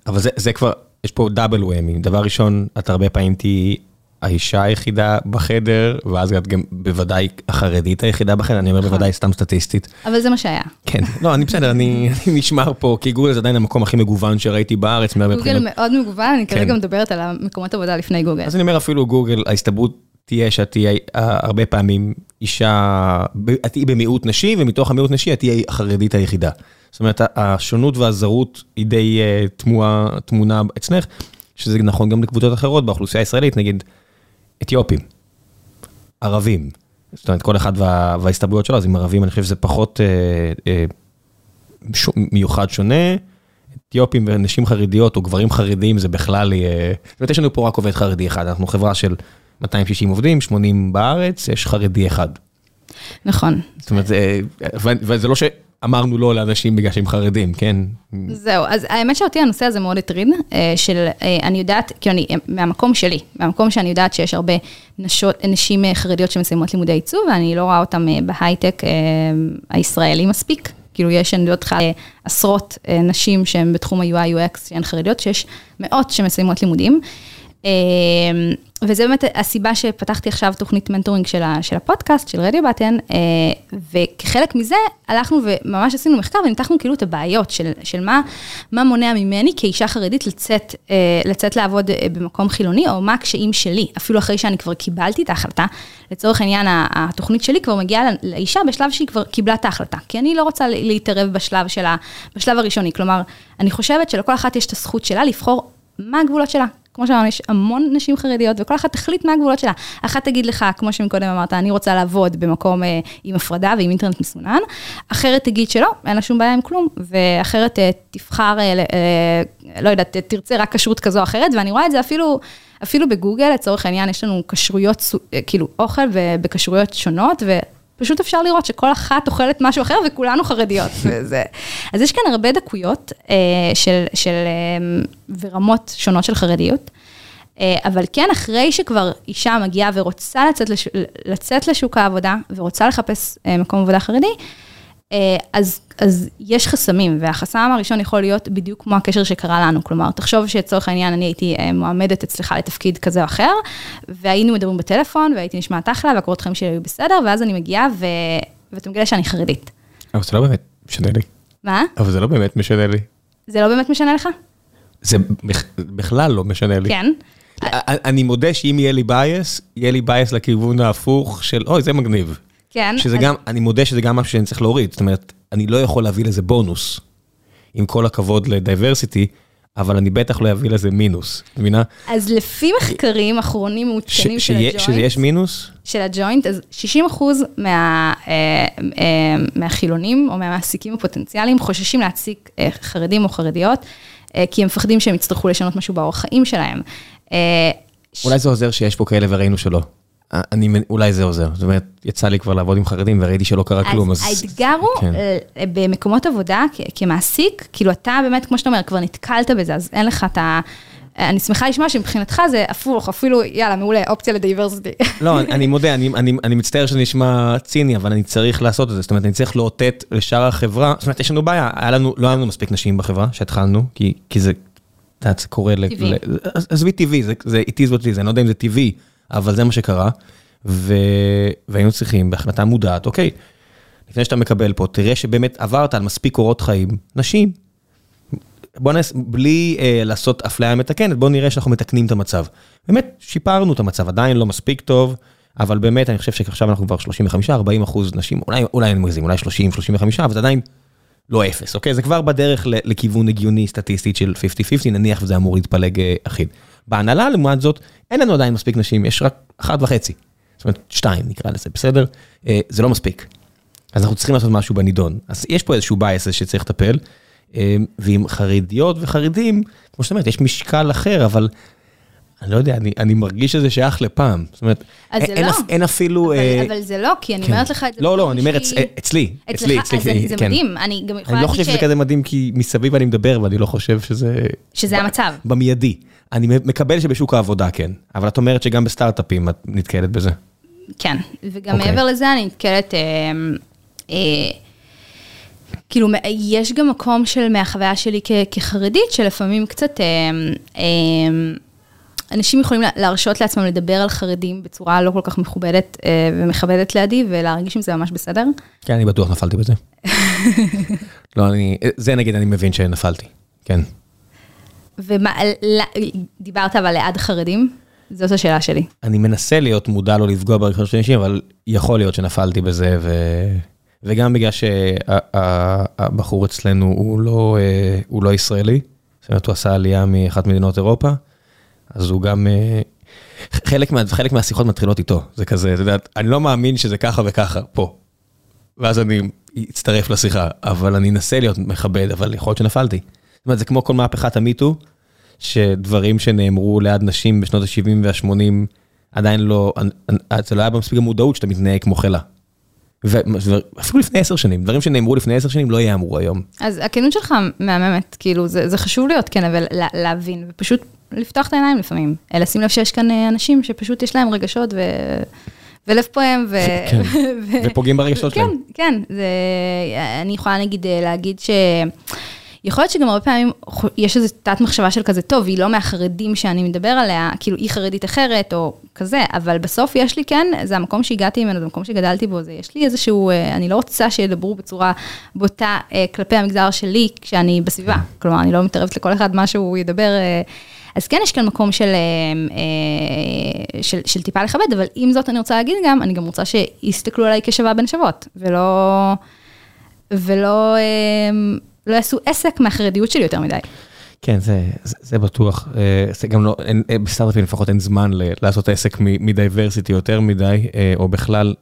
אבל זה, זה כבר, יש פה דאבל וומי. דבר ראשון, את הרבה פעמים תהיי האישה היחידה בחדר, ואז את גם בוודאי החרדית היחידה בחדר, אני אומר בוודאי סתם סטטיסטית. אבל זה מה שהיה. כן, לא, אני בסדר, אני, אני נשמר פה, כי גוגל זה עדיין המקום הכי מגוון שראיתי בארץ. גוגל בחינות. מאוד מגוון, אני כרגע כן. מדברת על המקומות עבודה לפני גוגל. אז אני אומר אפילו גוגל, ההסתברות תהיה שאת תהיה אה, הרבה פעמים אישה, את תהיי במיעוט נשי, ומתוך המיעוט נשי את תהיי החרדית היחידה. זאת אומרת, השונות והזרות היא די אה, תמוה, תמונה אצלך, שזה נכון גם לקבוצות אחרות באוכלוסייה הישראלית, נגיד אתיופים, ערבים. זאת אומרת, כל אחד וה, וההסתברויות שלו, אז עם ערבים אני חושב שזה פחות אה, אה, מיוחד שונה. אתיופים ונשים חרדיות או גברים חרדים זה בכלל, אה, זאת אומרת, יש לנו פה רק עובד חרדי אחד, אנחנו חברה של 260 עובדים, 80 בארץ, יש חרדי אחד. נכון. זאת אומרת, וזה לא שאמרנו לא לאנשים בגלל שהם חרדים, כן? זהו, אז האמת שאותי הנושא הזה מאוד הטריד, אה, של, אה, אני יודעת, כאילו אני, מהמקום שלי, מהמקום שאני יודעת שיש הרבה נשות, נשים אה, חרדיות שמסיימות לימודי עיצוב, ואני לא רואה אותן אה, בהייטק אה, הישראלי מספיק, כאילו יש, אני יודעת לך, עשרות נשים שהן בתחום ה-UI/UX שהן חרדיות, שיש מאות שמסיימות לימודים. וזה באמת הסיבה שפתחתי עכשיו תוכנית מנטורינג של, של הפודקאסט, של רדיו בטן, וכחלק מזה הלכנו וממש עשינו מחקר וניתחנו כאילו את הבעיות של, של מה, מה מונע ממני כאישה חרדית לצאת, לצאת לעבוד במקום חילוני, או מה הקשיים שלי, אפילו אחרי שאני כבר קיבלתי את ההחלטה. לצורך העניין, התוכנית שלי כבר מגיעה לאישה בשלב שהיא כבר קיבלה את ההחלטה, כי אני לא רוצה להתערב בשלב שלה, בשלב הראשוני, כלומר, אני חושבת שלכל אחת יש את הזכות שלה לבחור מה הגבולות שלה, כמו שאמרנו, יש המון נשים חרדיות, וכל אחת תחליט מה הגבולות שלה. אחת תגיד לך, כמו שמקודם אמרת, אני רוצה לעבוד במקום אה, עם הפרדה ועם אינטרנט מסונן, אחרת תגיד שלא, אין לה שום בעיה עם כלום, ואחרת אה, תבחר, אה, אה, לא יודעת, תרצה רק כשרות כזו או אחרת, ואני רואה את זה אפילו... אפילו בגוגל, לצורך העניין, יש לנו כשרויות, אה, כאילו, אוכל ובכשרויות שונות, ו... פשוט אפשר לראות שכל אחת אוכלת משהו אחר וכולנו חרדיות. וזה, אז יש כאן הרבה דקויות אה, של, של, אה, ורמות שונות של חרדיות. אה, אבל כן, אחרי שכבר אישה מגיעה ורוצה לצאת, לש, לצאת לשוק העבודה ורוצה לחפש אה, מקום עבודה חרדי, אז, אז יש חסמים, והחסם הראשון יכול להיות בדיוק כמו הקשר שקרה לנו. כלומר, תחשוב שלצורך העניין אני הייתי אה, מועמדת אצלך לתפקיד כזה או אחר, והיינו מדברים בטלפון, והייתי נשמעת אחלה, והקורות חיים שלי היו בסדר, ואז אני מגיעה, ו... ואתה מגלה שאני חרדית. אבל זה לא באמת משנה לי. מה? אבל זה לא באמת משנה לי. זה לא באמת משנה לך? זה בכלל לא משנה לי. כן. אני מודה שאם יהיה לי bias, יהיה לי bias לכיוון ההפוך של, אוי, זה מגניב. כן. שזה אז... גם, אני מודה שזה גם משהו שאני צריך להוריד, זאת אומרת, אני לא יכול להביא לזה בונוס, עם כל הכבוד ל diversity, אבל אני בטח לא אביא לזה מינוס, את מבינה? אז לפי מחקרים אחרונים מעודכנים של הג'וינט, שזה יש מינוס? של הג'וינט, אז 60 אחוז מה, אה, אה, מהחילונים או מהמעסיקים הפוטנציאליים חוששים להעסיק אה, חרדים או חרדיות, אה, כי הם מפחדים שהם יצטרכו לשנות משהו באורח חיים שלהם. אה, אולי זה עוזר שיש פה כאלה וראינו שלא. אני, אולי זה עוזר, זאת אומרת, יצא לי כבר לעבוד עם חרדים וראיתי שלא קרה כלום, אז... האתגר הוא, כן. במקומות עבודה, כמעסיק, כאילו אתה באמת, כמו שאתה אומר, כבר נתקלת בזה, אז אין לך את ה... אני שמחה לשמוע שמבחינתך זה הפוך, אפילו, יאללה, מעולה, אופציה לדייברסיטי. לא, אני מודה, אני, אני, אני מצטער שזה נשמע ציני, אבל אני צריך לעשות את זה, זאת אומרת, אני צריך לאותת לשאר החברה, זאת אומרת, יש לנו בעיה, היה לנו, לא היה לנו מספיק נשים בחברה שהתחלנו, כי, כי זה, את יודעת, זה קורה. טבעי. עזבי טבעי, זה, זה it is what it is, אני לא יודע אם זה טבעי. אבל זה מה שקרה, ו... והיינו צריכים בהחלטה מודעת, אוקיי, לפני שאתה מקבל פה, תראה שבאמת עברת על מספיק קורות חיים, נשים. בוא נס... בלי אה, לעשות אפליה מתקנת, בוא נראה שאנחנו מתקנים את המצב. באמת, שיפרנו את המצב, עדיין לא מספיק טוב, אבל באמת, אני חושב שעכשיו אנחנו כבר 35-40 אחוז נשים, אולי, אולי אני מגזים, אולי 30-35, אבל זה עדיין לא אפס, אוקיי? זה כבר בדרך לכיוון הגיוני סטטיסטית של 50-50, נניח וזה אמור להתפלג אה, אחיד. בהנהלה, לעומת זאת, אין לנו עדיין מספיק נשים, יש רק אחת וחצי. זאת אומרת, שתיים נקרא לזה, בסדר? אה, זה לא מספיק. אז אנחנו צריכים לעשות משהו בנידון. אז יש פה איזשהו בייס שצריך לטפל, אה, ועם חרדיות וחרדים, כמו שאת אומרת, יש משקל אחר, אבל אני לא יודע, אני, אני מרגיש שזה שייך לפעם. זאת אומרת, אין, לא. אין אפילו... אבל, אה, אבל זה לא, כי אני כן. אומרת לך את זה. לא, לא, אני אומר אצ, אצלי, אצלי, אצלי. אז זה, זה כן. מדהים, אני גם יכולה אני לא חושב ש... שזה כזה מדהים, כי מסביב אני מדבר, ואני לא חושב שזה... שזה ב, המצב. במיידי. אני מקבל שבשוק העבודה כן, אבל את אומרת שגם בסטארט-אפים את נתקלת בזה. כן, וגם okay. אוקיי. מעבר לזה אני נתקלת, אה, אה, כאילו, יש גם מקום של, מהחוויה שלי כ, כחרדית, שלפעמים קצת, אה, אה, אנשים יכולים להרשות לעצמם לדבר על חרדים בצורה לא כל כך מכובדת אה, ומכבדת לידי, ולהרגיש עם זה ממש בסדר. כן, אני בטוח נפלתי בזה. לא, אני, זה נגיד אני מבין שנפלתי, כן. ומה, דיברת אבל ליד חרדים? זאת השאלה שלי. אני מנסה להיות מודע לא לפגוע ברכישות של אנשים, אבל יכול להיות שנפלתי בזה, ו... וגם בגלל שהבחור אצלנו הוא לא, אה, הוא לא ישראלי, זאת אומרת, הוא עשה עלייה מאחת מדינות אירופה, אז הוא גם... אה, חלק, מה, חלק מהשיחות מתחילות איתו, זה כזה, אתה יודע, אני לא מאמין שזה ככה וככה, פה. ואז אני אצטרף לשיחה, אבל אני אנסה להיות מכבד, אבל יכול להיות שנפלתי. זאת אומרת, זה כמו כל מהפכת המיטו, שדברים שנאמרו ליד נשים בשנות ה-70 וה-80 עדיין לא, זה לא היה במספיק המודעות שאתה מתנהג כמו חלה. ואפילו לפני עשר שנים, דברים שנאמרו לפני עשר שנים לא יאמרו היום. אז הכנות שלך מהממת, כאילו, זה, זה חשוב להיות כן, אבל להבין, ופשוט לפתוח את העיניים לפעמים. לשים לב שיש כאן אה, אנשים שפשוט יש להם רגשות ו... ולב פועם, ו... כן. ופוגעים ברגשות כן, שלהם. כן, זה, אני יכולה נגיד אה, להגיד ש... יכול להיות שגם הרבה פעמים יש איזו תת מחשבה של כזה, טוב, היא לא מהחרדים שאני מדבר עליה, כאילו היא חרדית אחרת או כזה, אבל בסוף יש לי כן, זה המקום שהגעתי ממנו, זה המקום שגדלתי בו, זה יש לי איזשהו, אה, אני לא רוצה שידברו בצורה בוטה אה, כלפי המגזר שלי כשאני בסביבה. כלומר, אני לא מתערבת לכל אחד מה שהוא ידבר. אה, אז כן, יש כאן מקום של, של, של טיפה לכבד, אבל עם זאת אני רוצה להגיד גם, אני גם רוצה שיסתכלו עליי כשווה בין שוות, ולא, ולא, לא יעשו עסק מהחרדיות שלי יותר מדי. כן, זה, זה, זה בטוח, אה, זה גם לא, אין, אה, בסטארט-אפים לפחות אין זמן ל, לעשות עסק מדייברסיטי יותר מדי, אה, או בכלל,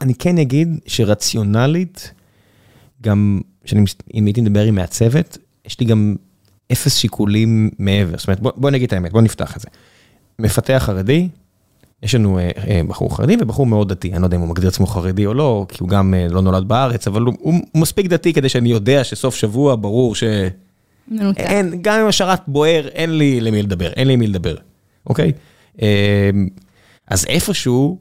אני כן אגיד שרציונלית, גם, שאני, אם הייתי מדבר עם מעצבת, יש לי גם אפס שיקולים מעבר, זאת אומרת, בוא, בוא נגיד את האמת, בוא נפתח את זה. מפתח חרדי, יש לנו אה, אה, בחור חרדי ובחור מאוד דתי, אני לא יודע אם הוא מגדיר עצמו חרדי או לא, כי הוא גם אה, לא נולד בארץ, אבל הוא, הוא מספיק דתי כדי שאני יודע שסוף שבוע ברור ש... אין, גם אם השרת בוער, אין לי למי לדבר, אין לי עם מי לדבר, אוקיי? אז איפשהו,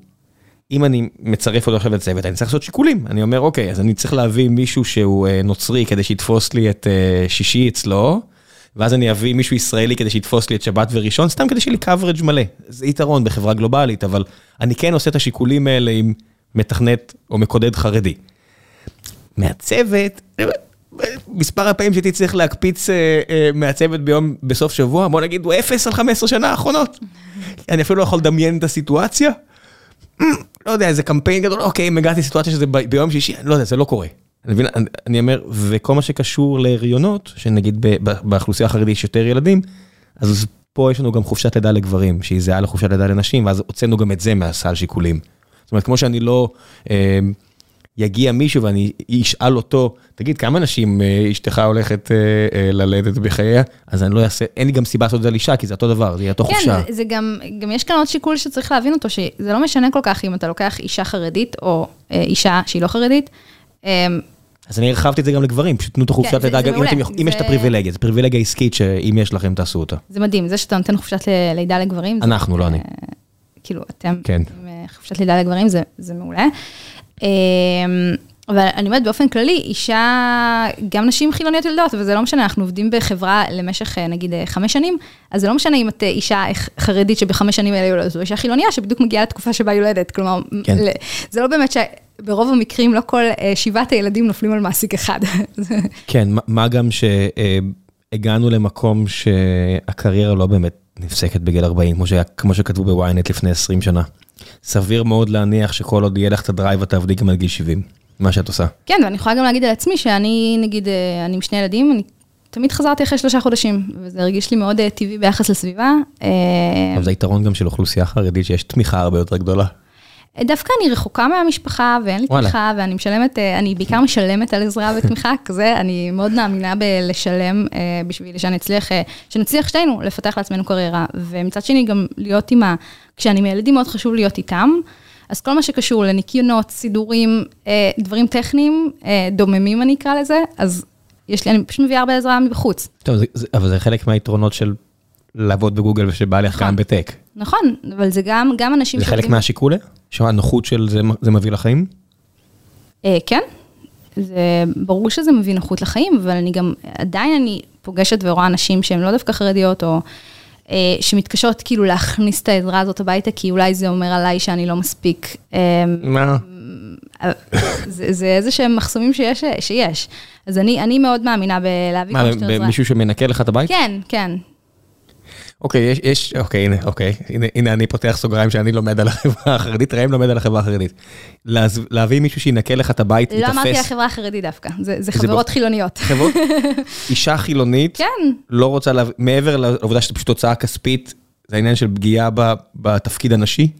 אם אני מצרף אותו עכשיו לצוות, אני צריך לעשות שיקולים. אני אומר, אוקיי, אז אני צריך להביא מישהו שהוא נוצרי כדי שיתפוס לי את שישי אצלו. ואז אני אביא מישהו ישראלי כדי שיתפוס לי את שבת וראשון, סתם כדי שיהיה לי coverage מלא. זה יתרון בחברה גלובלית, אבל אני כן עושה את השיקולים האלה עם מתכנת או מקודד חרדי. מהצוות, מספר הפעמים שהייתי צריך להקפיץ אה, אה, מהצוות ביום, בסוף שבוע, בוא נגיד הוא אפס על 15 שנה האחרונות. אני אפילו לא יכול לדמיין את הסיטואציה. לא יודע, איזה קמפיין גדול, אוקיי, אם הגעתי לסיטואציה שזה ביום שישי, לא יודע, זה לא קורה. אני אני אומר, וכל מה שקשור להריונות, שנגיד באוכלוסייה החרדית יש יותר ילדים, אז פה יש לנו גם חופשת לידה לגברים, שהיא זהה לחופשת לידה לנשים, ואז הוצאנו גם את זה מהסל שיקולים. זאת אומרת, כמו שאני לא אה, יגיע מישהו ואני אשאל אותו, תגיד, כמה נשים אה, אשתך הולכת אה, אה, ללדת בחייה? אז אני לא אעשה, אין לי גם סיבה לעשות את זה על אישה, כי זה אותו דבר, זה יהיה אותו כן, חופשה. כן, זה גם, גם יש כאן עוד שיקול שצריך להבין אותו, שזה לא משנה כל כך אם אתה לוקח אישה חרדית או אה, אישה שהיא לא חרדית. אה, אז אני הרחבתי את זה גם לגברים, פשוט תנו את החופשת לידה, אם יש את הפריבילגיה, זו פריבילגיה עסקית שאם יש לכם תעשו אותה. זה מדהים, זה שאתה נותן חופשת לידה לגברים. אנחנו, לא אני. כאילו, אתם, כן. חופשת לידה לגברים זה מעולה. אמ, אבל אני אומרת באופן כללי, אישה, גם נשים חילוניות יולדות, וזה לא משנה, אנחנו עובדים בחברה למשך נגיד חמש שנים, אז זה לא משנה אם את אישה חרדית שבחמש שנים האלה יולדת, זו אישה חילוניה שבדיוק מגיעה לתקופה שבה יולדת, כלומר, כן. זה לא באמת ברוב המקרים לא כל אה, שבעת הילדים נופלים על מעסיק אחד. כן, מה גם שהגענו למקום שהקריירה לא באמת נפסקת בגיל 40, כמו, שהיה, כמו שכתבו בוויינט לפני 20 שנה. סביר מאוד להניח שכל עוד יהיה לך את ה drive, את תעבדי גם עד גיל 70, מה שאת עושה. כן, ואני יכולה גם להגיד על עצמי שאני, נגיד, אה, אני עם שני ילדים, אני תמיד חזרתי אחרי שלושה חודשים, וזה הרגיש לי מאוד אה, טבעי ביחס לסביבה. אבל זה יתרון גם של אוכלוסייה חרדית, שיש תמיכה הרבה יותר גדולה. דווקא אני רחוקה מהמשפחה ואין לי תמיכה, ואני משלמת, אה, אני בעיקר משלמת על עזרה ותמיכה, כזה, אני מאוד מאמינה בלשלם אה, בשביל שאני אצליח, אה, שנצליח שתינו לפתח לעצמנו קריירה. ומצד שני, גם להיות עם ה... כשאני עם הילדים מאוד חשוב להיות איתם. אז כל מה שקשור לניקיונות, סידורים, דברים טכניים, דוממים אני אקרא לזה, אז יש לי, אני פשוט מביאה הרבה עזרה מבחוץ. טוב, זה, אבל זה חלק מהיתרונות של לעבוד בגוגל ושבא לך גם בטק. נכון, אבל זה גם, גם אנשים... זה חלק מהשיקולה? שהנוחות של זה, זה מביא לחיים? אה, כן, זה ברור שזה מביא נוחות לחיים, אבל אני גם, עדיין אני פוגשת ורואה אנשים שהם לא דווקא חרדיות, או אה, שמתקשות כאילו להכניס את העזרה הזאת הביתה, כי אולי זה אומר עליי שאני לא מספיק. אה, מה? זה, זה איזה שהם מחסומים שיש, שיש. אז אני, אני מאוד מאמינה בלהביא כמה שיותר עזרה. מה, מישהו שמנקה לך את הבית? כן, כן. אוקיי, יש, יש, אוקיי, הנה, אוקיי, הנה, הנה אני פותח סוגריים שאני לומד על החברה החרדית, ראם לומד על החברה החרדית. להביא מישהו שינקה לך את הבית, לא אמרתי החברה החרדית דווקא, זה, זה חברות חילוניות. חברות, אישה חילונית, כן. לא רוצה, לה, מעבר לעובדה שזה פשוט תוצאה כספית, זה העניין של פגיעה בתפקיד הנשי?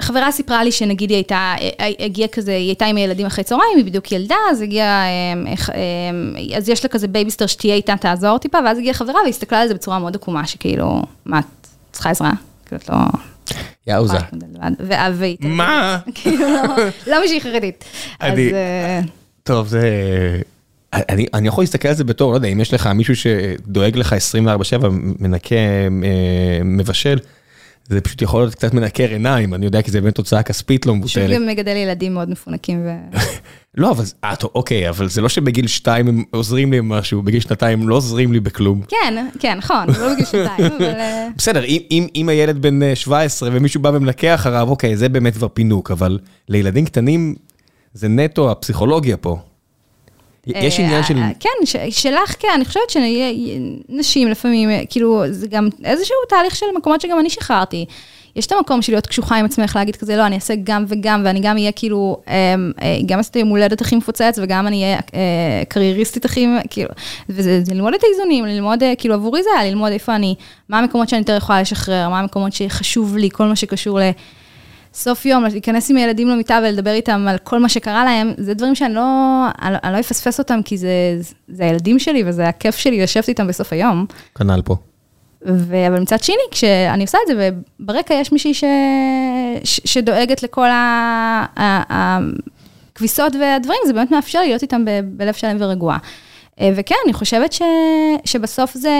חברה סיפרה לי שנגיד היא הייתה, הגיעה כזה, היא הייתה עם הילדים אחרי צהריים, היא בדיוק ילדה, אז הגיעה, אמ, אמ, אז יש לה כזה בייביסיטר שתהיה איתה, תעזור טיפה, ואז הגיעה חברה והסתכלה על זה בצורה מאוד עקומה, שכאילו, מה, את צריכה עזרה? כאילו, את לא... יאוזה. מה? כאילו, לא מישהי חרדית. אז... אה, טוב, זה... אני, אני יכול להסתכל על זה בתור, לא יודע, אם יש לך מישהו שדואג לך 24/7, מנקה, אה, מבשל, זה פשוט יכול להיות קצת מנקר עיניים, אני יודע כי זה באמת תוצאה כספית לא פשוט מבוטלת. גם מגדל ילדים מאוד מפונקים ו... לא, אבל, אה, טוב, אוקיי, אבל זה לא שבגיל שתיים הם עוזרים לי במשהו, בגיל שנתיים הם לא עוזרים לי בכלום. כן, כן, נכון, לא בגיל שנתיים, אבל... אה, בסדר, אם, אם, אם הילד בן אה, 17 ומישהו בא ומנקה אחריו, אוקיי, זה באמת כבר פינוק, אבל לילדים קטנים זה נטו הפסיכולוגיה פה. יש אה, עניין של... אה, כן, ש- שלך כן, אני חושבת שנשים לפעמים, אה, כאילו, זה גם איזשהו תהליך של מקומות שגם אני שחררתי. יש את המקום של להיות קשוחה עם עצמך, להגיד כזה, לא, אני אעשה גם וגם, ואני גם אהיה כאילו, אה, גם אעשה את היום הולדת הכי מפוצץ, וגם אני אהיה אה, קרייריסטית הכי, כאילו, וזה זה ללמוד את האיזונים, ללמוד, כאילו, עבורי זה היה ללמוד איפה אני, מה המקומות שאני יותר יכולה לשחרר, מה המקומות שחשוב לי, כל מה שקשור ל... סוף יום, להיכנס עם הילדים למיטה ולדבר איתם על כל מה שקרה להם, זה דברים שאני לא, אני, לא- אפספס אותם, כי זה, זה הילדים שלי וזה הכיף שלי לשבת איתם בסוף היום. כנ"ל פה. ו- אבל מצד שני, כשאני עושה את זה, וברקע יש מישהי ש, ש, שדואגת לכל ה- ה- הכביסות והדברים, זה באמת מאפשר להיות איתם ב- בלב שלם ורגוע. אה, וכן, אני חושבת ש, שבסוף זה,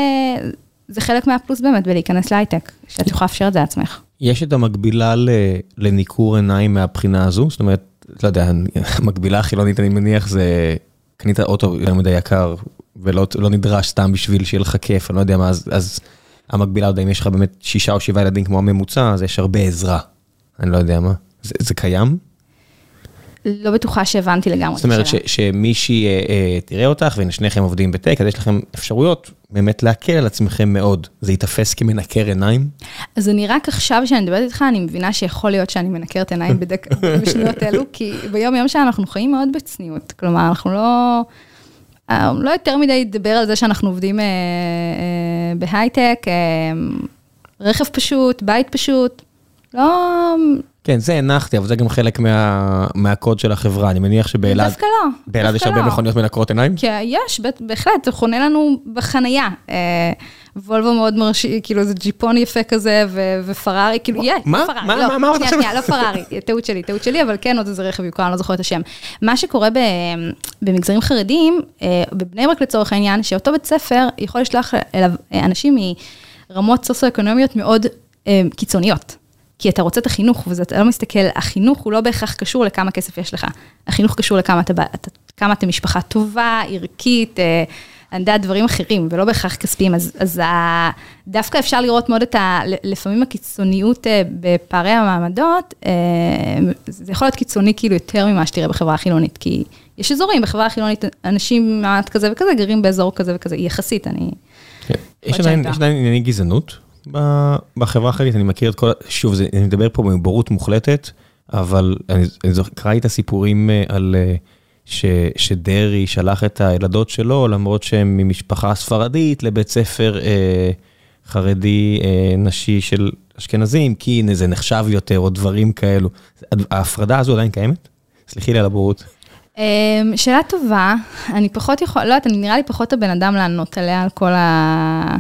זה חלק מהפלוס באמת בלהיכנס להייטק, שאת יכולה לאפשר את זה לעצמך. יש את המקבילה לניכור עיניים מהבחינה הזו? זאת אומרת, לא יודע, המקבילה החילונית, אני מניח, זה קנית אוטו יותר מדי יקר, ולא לא נדרש סתם בשביל שיהיה לך כיף, אני לא יודע מה, אז, אז המקבילה, לא יודע, אם יש לך באמת שישה או שבעה ילדים כמו הממוצע, אז יש הרבה עזרה. אני לא יודע מה. זה, זה קיים? לא בטוחה שהבנתי לגמרי זאת אומרת ש. שמישהי אה, אה, תראה אותך, והנה שניכם עובדים בטק, אז יש לכם אפשרויות באמת להקל על עצמכם מאוד. זה ייתפס כמנקר עיניים? אז אני רק עכשיו, כשאני מדברת איתך, אני מבינה שיכול להיות שאני מנקרת עיניים בדק... בשניות אלו, כי ביום יום שלנו אנחנו חיים מאוד בצניעות. כלומר, אנחנו לא... אה, לא יותר מדי לדבר על זה שאנחנו עובדים אה, אה, בהייטק, אה, רכב פשוט, בית פשוט. לא, כן, זה הנחתי, אבל זה גם חלק מה, מהקוד של החברה. אני מניח שבאלעד דווקא לא. באלעד יש הרבה לא. מכוניות מנקרות עיניים? כי יש, בהחלט, זה חונה לנו בחנייה. אה, וולבו מאוד מרשי, כאילו זה ג'יפון יפה כזה, ו- ופרארי, כאילו, יש, מה? פרארי, מה- לא, מה- מה שנייה? שנייה, לא פרארי, טעות שלי, טעות שלי, אבל כן עוד איזה רכב יוקר, אני לא זוכרת את השם. מה שקורה ב- במגזרים חרדיים, אה, בבני ברק לצורך העניין, שאותו בית ספר יכול לשלוח אליו אה, אנשים מרמות סוציו-אקונומיות מאוד קיצוניות. כי אתה רוצה את החינוך, ואתה לא מסתכל, החינוך הוא לא בהכרח קשור לכמה כסף יש לך. החינוך קשור לכמה אתה, אתה, כמה אתה משפחה טובה, ערכית, אה, אני יודעת, דברים אחרים, ולא בהכרח כספיים. אז, אז ה, דווקא אפשר לראות מאוד את ה... לפעמים הקיצוניות אה, בפערי המעמדות, אה, זה יכול להיות קיצוני כאילו יותר ממה שתראה בחברה החילונית, כי יש אזורים, בחברה החילונית אנשים מעט כזה וכזה גרים באזור כזה וכזה, יחסית, אני... כן. יש עדיין ענייני גזענות בחברה החרדית, אני מכיר את כל, שוב, זה- אני מדבר פה מבורות מוחלטת, אבל אני אני זוכר, קראתי את הסיפורים אה, על אה, ש- שדרעי שלח את הילדות שלו, למרות שהם ממשפחה ספרדית, לבית ספר אה, חרדי אה, נשי של אשכנזים, כי הנה זה נחשב יותר, או דברים כאלו. ההפרדה הזו עדיין קיימת? סלחי לי על הבורות. אמ, שאלה טובה, אני פחות יכול, לא יודעת, אני נראה לי פחות הבן אדם לענות עליה על כל, ה...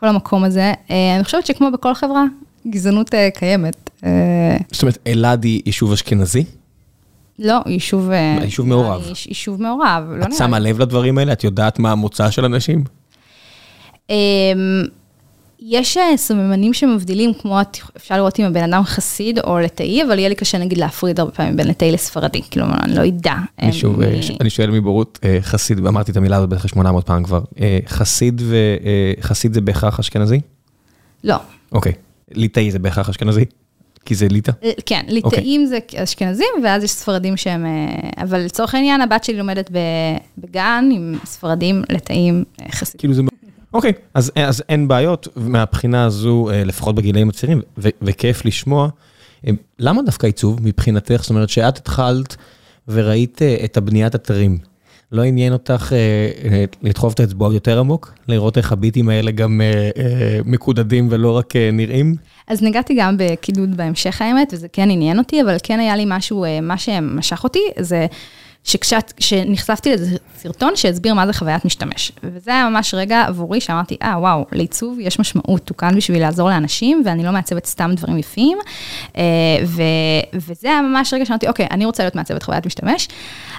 כל המקום הזה. אה, אני חושבת שכמו בכל חברה, גזענות אה, קיימת. אה, זאת אומרת, אלעד היא יישוב אשכנזי? לא, יישוב... יישוב מעורב. יישוב מעורב, לא את נראה שמה לי. לב לדברים האלה? את יודעת מה המוצא של אנשים? יש אה, סממנים שמבדילים, כמו אפשר לראות אם הבן אדם חסיד או ליטאי, אבל יהיה לי קשה נגיד להפריד הרבה פעמים בין ליטאי לספרדי, כלומר, אני לא אדע. אני שוב, אה, אה, ש- אני שואל מבורות, אה, חסיד, ואמרתי את המילה הזאת בערך 800 פעם כבר, אה, חסיד וחסיד זה בהכרח אשכנזי? לא. אוקיי. ליטאי זה בהכרח אשכנזי? כי זה ליטא? אה, כן, ליטאים זה אשכנזים, ואז יש ספרדים שהם... אה, אבל לצורך העניין, הבת שלי לומדת בגן עם ספרדים, ליטאים, אה, חסידים. כאילו זה... אוקיי, אז אז אין בעיות מהבחינה הזו, אה, לפחות בגילאים הצעירים, ו- וכיף לשמוע. אה, למה דווקא עיצוב מבחינתך? זאת אומרת שאת התחלת וראית אה, את הבניית אתרים. לא עניין אותך אה, אה, לדחוף את האצבעות יותר עמוק? לראות איך הביטים האלה גם אה, אה, מקודדים ולא רק אה, נראים? אז נגעתי גם בקידוד בהמשך האמת, וזה כן עניין אותי, אבל כן היה לי משהו, אה, מה שמשך אותי, זה שכשנחשפתי לאיזה סרטון שהסביר מה זה חוויית משתמש. וזה היה ממש רגע עבורי שאמרתי, אה, וואו, לעיצוב יש משמעות, הוא כאן בשביל לעזור לאנשים, ואני לא מעצבת סתם דברים יפים. אה, ו, וזה היה ממש רגע שאמרתי, אוקיי, אני רוצה להיות מעצבת חוויית משתמש.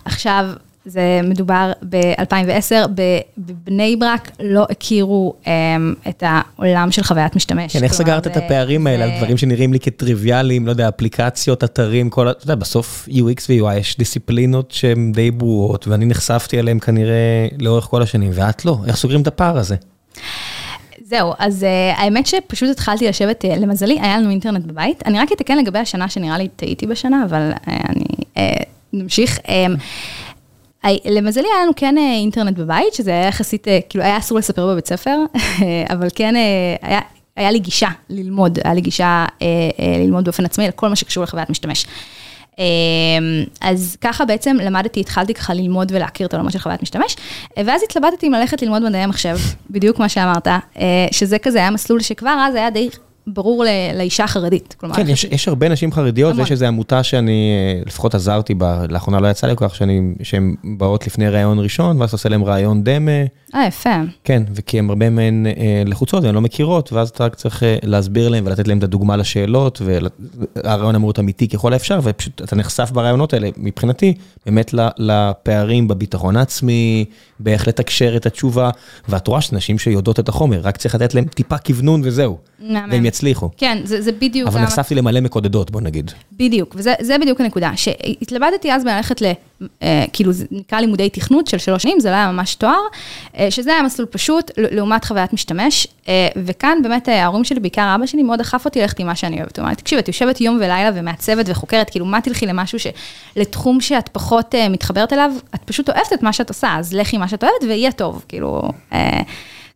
עכשיו, זה מדובר ב-2010, בבני ברק לא הכירו um, את העולם של חוויית משתמש. כן, איך סגרת את הפערים האלה על דברים שנראים לי כטריוויאליים, לא יודע, אפליקציות, אתרים, כל ה... אתה יודע, בסוף UX ו-UI יש דיסציפלינות שהן די ברורות, ואני נחשפתי אליהן כנראה לאורך כל השנים, ואת לא. איך סוגרים את הפער הזה? זהו, אז uh, האמת שפשוט התחלתי לשבת, uh, למזלי, היה לנו אינטרנט בבית. אני רק אתקן לגבי השנה שנראה לי טעיתי בשנה, אבל uh, אני... Uh, נמשיך. Um, למזלי היה לנו כן אינטרנט בבית, שזה היה יחסית, כאילו היה אסור לספר בבית ספר, אבל כן היה, היה לי גישה ללמוד, היה לי גישה ללמוד באופן עצמי על כל מה שקשור לחוויית משתמש. אז ככה בעצם למדתי, התחלתי ככה ללמוד ולהכיר את העולמות של חוויית משתמש, ואז התלבטתי אם ללכת ללמוד מדעי המחשב, בדיוק מה שאמרת, שזה כזה היה מסלול שכבר אז היה די ברור לאישה חרדית. כלומר, כן, יש, יש הרבה נשים חרדיות, המון. ויש איזו עמותה שאני אה, לפחות עזרתי בה, לאחרונה לא יצא לי כל כך, שהן באות לפני ראיון ראשון, ואז עושה להן ראיון דמה. אה, יפה. כן, וכי הן הרבה מהן אה, לחוצות, והן לא מכירות, ואז אתה רק צריך אה, להסביר להן ולתת להן את הדוגמה לשאלות, והראיון אמור להיות אמיתי ככל האפשר, ופשוט אתה נחשף ברעיונות האלה, מבחינתי, באמת לפערים בביטחון העצמי, באיך לתקשר את התשובה, ואת רואה שנשים שיודעות את החומר, רק צריך לתת להן טיפה כוונון וזהו. והם יצליחו. כן, זה, זה בדיוק... אבל נחשפתי למלא מקודדות, בוא נגיד. בדיוק, וזה בדיוק הנקודה, שהתלבטתי אז בללכת ל... אה, כאילו, זה נקרא לימודי תכנות של שלוש שנים, זה לא היה ממש תואר, אה, שזה היה מסלול פשוט, לעומת חוויית משתמש, אה, וכאן באמת ההורים שלי, בעיקר אבא שלי, מאוד דחף אותי ללכת עם מה שאני אוהבת. הוא אמר, תקשיבי, את יושבת יום ולילה ומעצבת וחוקרת, כאילו, מה תלכי למשהו ש... לתחום שאת פחות מתחברת אליו, את פשוט אוהבת את מה שאת עושה, אז לכי מה שאת אוהבת ויהיה טוב, כאילו...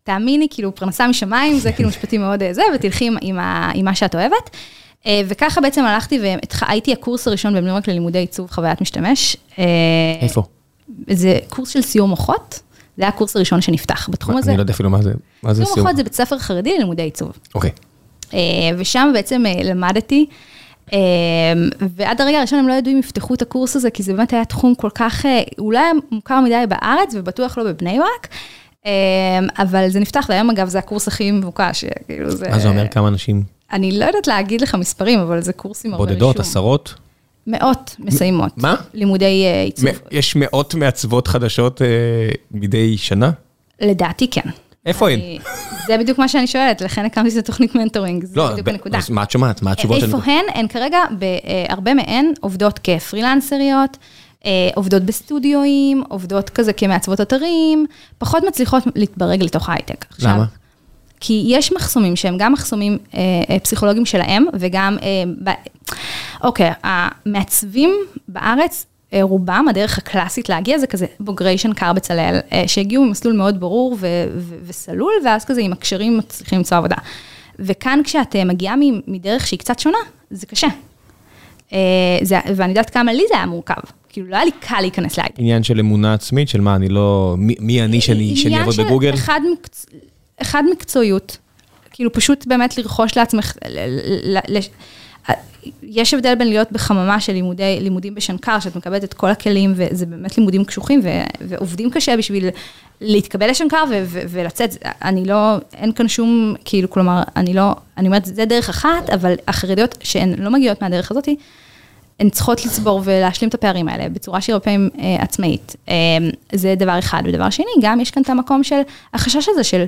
תאמיני, כאילו, פרנסה משמיים, זה כאילו משפטי מאוד זה, ותלכי עם, עם, עם מה שאת אוהבת. אה, וככה בעצם הלכתי והייתי הקורס הראשון בבני ברק ללימודי עיצוב חוויית משתמש. אה, איפה? זה קורס של סיור מוחות, זה היה הקורס הראשון שנפתח בתחום הזה. אני לא יודע אפילו מה זה, מה זה סיור מוחות זה בית ספר חרדי ללימודי עיצוב. אוקיי. אה, ושם בעצם למדתי, ועד הרגע הראשון הם לא ידעו אם יפתחו את הקורס הזה, כי זה באמת היה תחום כל כך, אולי מוכר מדי בארץ ובטוח לא בבני ברק. אבל זה נפתח, והיום אגב זה הקורס הכי מבוקש, כאילו זה... מה זה אומר כמה אנשים? אני לא יודעת להגיד לך מספרים, אבל זה קורסים הרבה רישום. בודדות, עשרות? מאות מסיימות. מה? לימודי uh, עיצוב. יש מאות מעצבות חדשות uh, מדי שנה? לדעתי כן. איפה הן? זה בדיוק מה שאני שואלת, לכן הקמתי את התוכנית mentoring, זה לא, בדיוק הנקודה. אז מה את שומעת? מה התשובות? איפה הן? הן כרגע, הרבה מהן עובדות כפרילנסריות, עובדות בסטודיואים, עובדות כזה כמעצבות אתרים, פחות מצליחות להתברג לתוך הייטק. למה? כי יש מחסומים שהם גם מחסומים אה, אה, פסיכולוגיים שלהם, וגם, אה, ב... אוקיי, המעצבים בארץ, אה, רובם, הדרך הקלאסית להגיע זה כזה בוגרי שנקר בצלאל, אה, שהגיעו ממסלול מאוד ברור ו- ו- וסלול, ואז כזה עם הקשרים מצליחים למצוא עבודה. וכאן כשאת אה, מגיעה מדרך שהיא קצת שונה, זה קשה. אה, זה, ואני יודעת כמה לי זה היה מורכב. כאילו, לא היה לי קל להיכנס להייטק. עניין של אמונה עצמית, של מה, אני לא... מי, מי אני שאני, שאני אעבוד בגוגל? עניין של אחד מקצ... אחד, מקצועיות, כאילו פשוט באמת לרכוש לעצמך, יש הבדל בין להיות בחממה של לימודי, לימודים בשנקר, שאת מקבלת את כל הכלים, וזה באמת לימודים קשוחים, ו, ועובדים קשה בשביל להתקבל לשנקר ו, ו, ולצאת. אני לא, אין כאן שום, כאילו, כלומר, אני לא, אני אומרת, זה דרך אחת, אבל החרדיות שהן לא מגיעות מהדרך הזאת, הן צריכות לצבור ולהשלים את הפערים האלה בצורה שהיא הרבה פעמים אה, עצמאית. אה, זה דבר אחד. ודבר שני, גם יש כאן את המקום של החשש הזה של...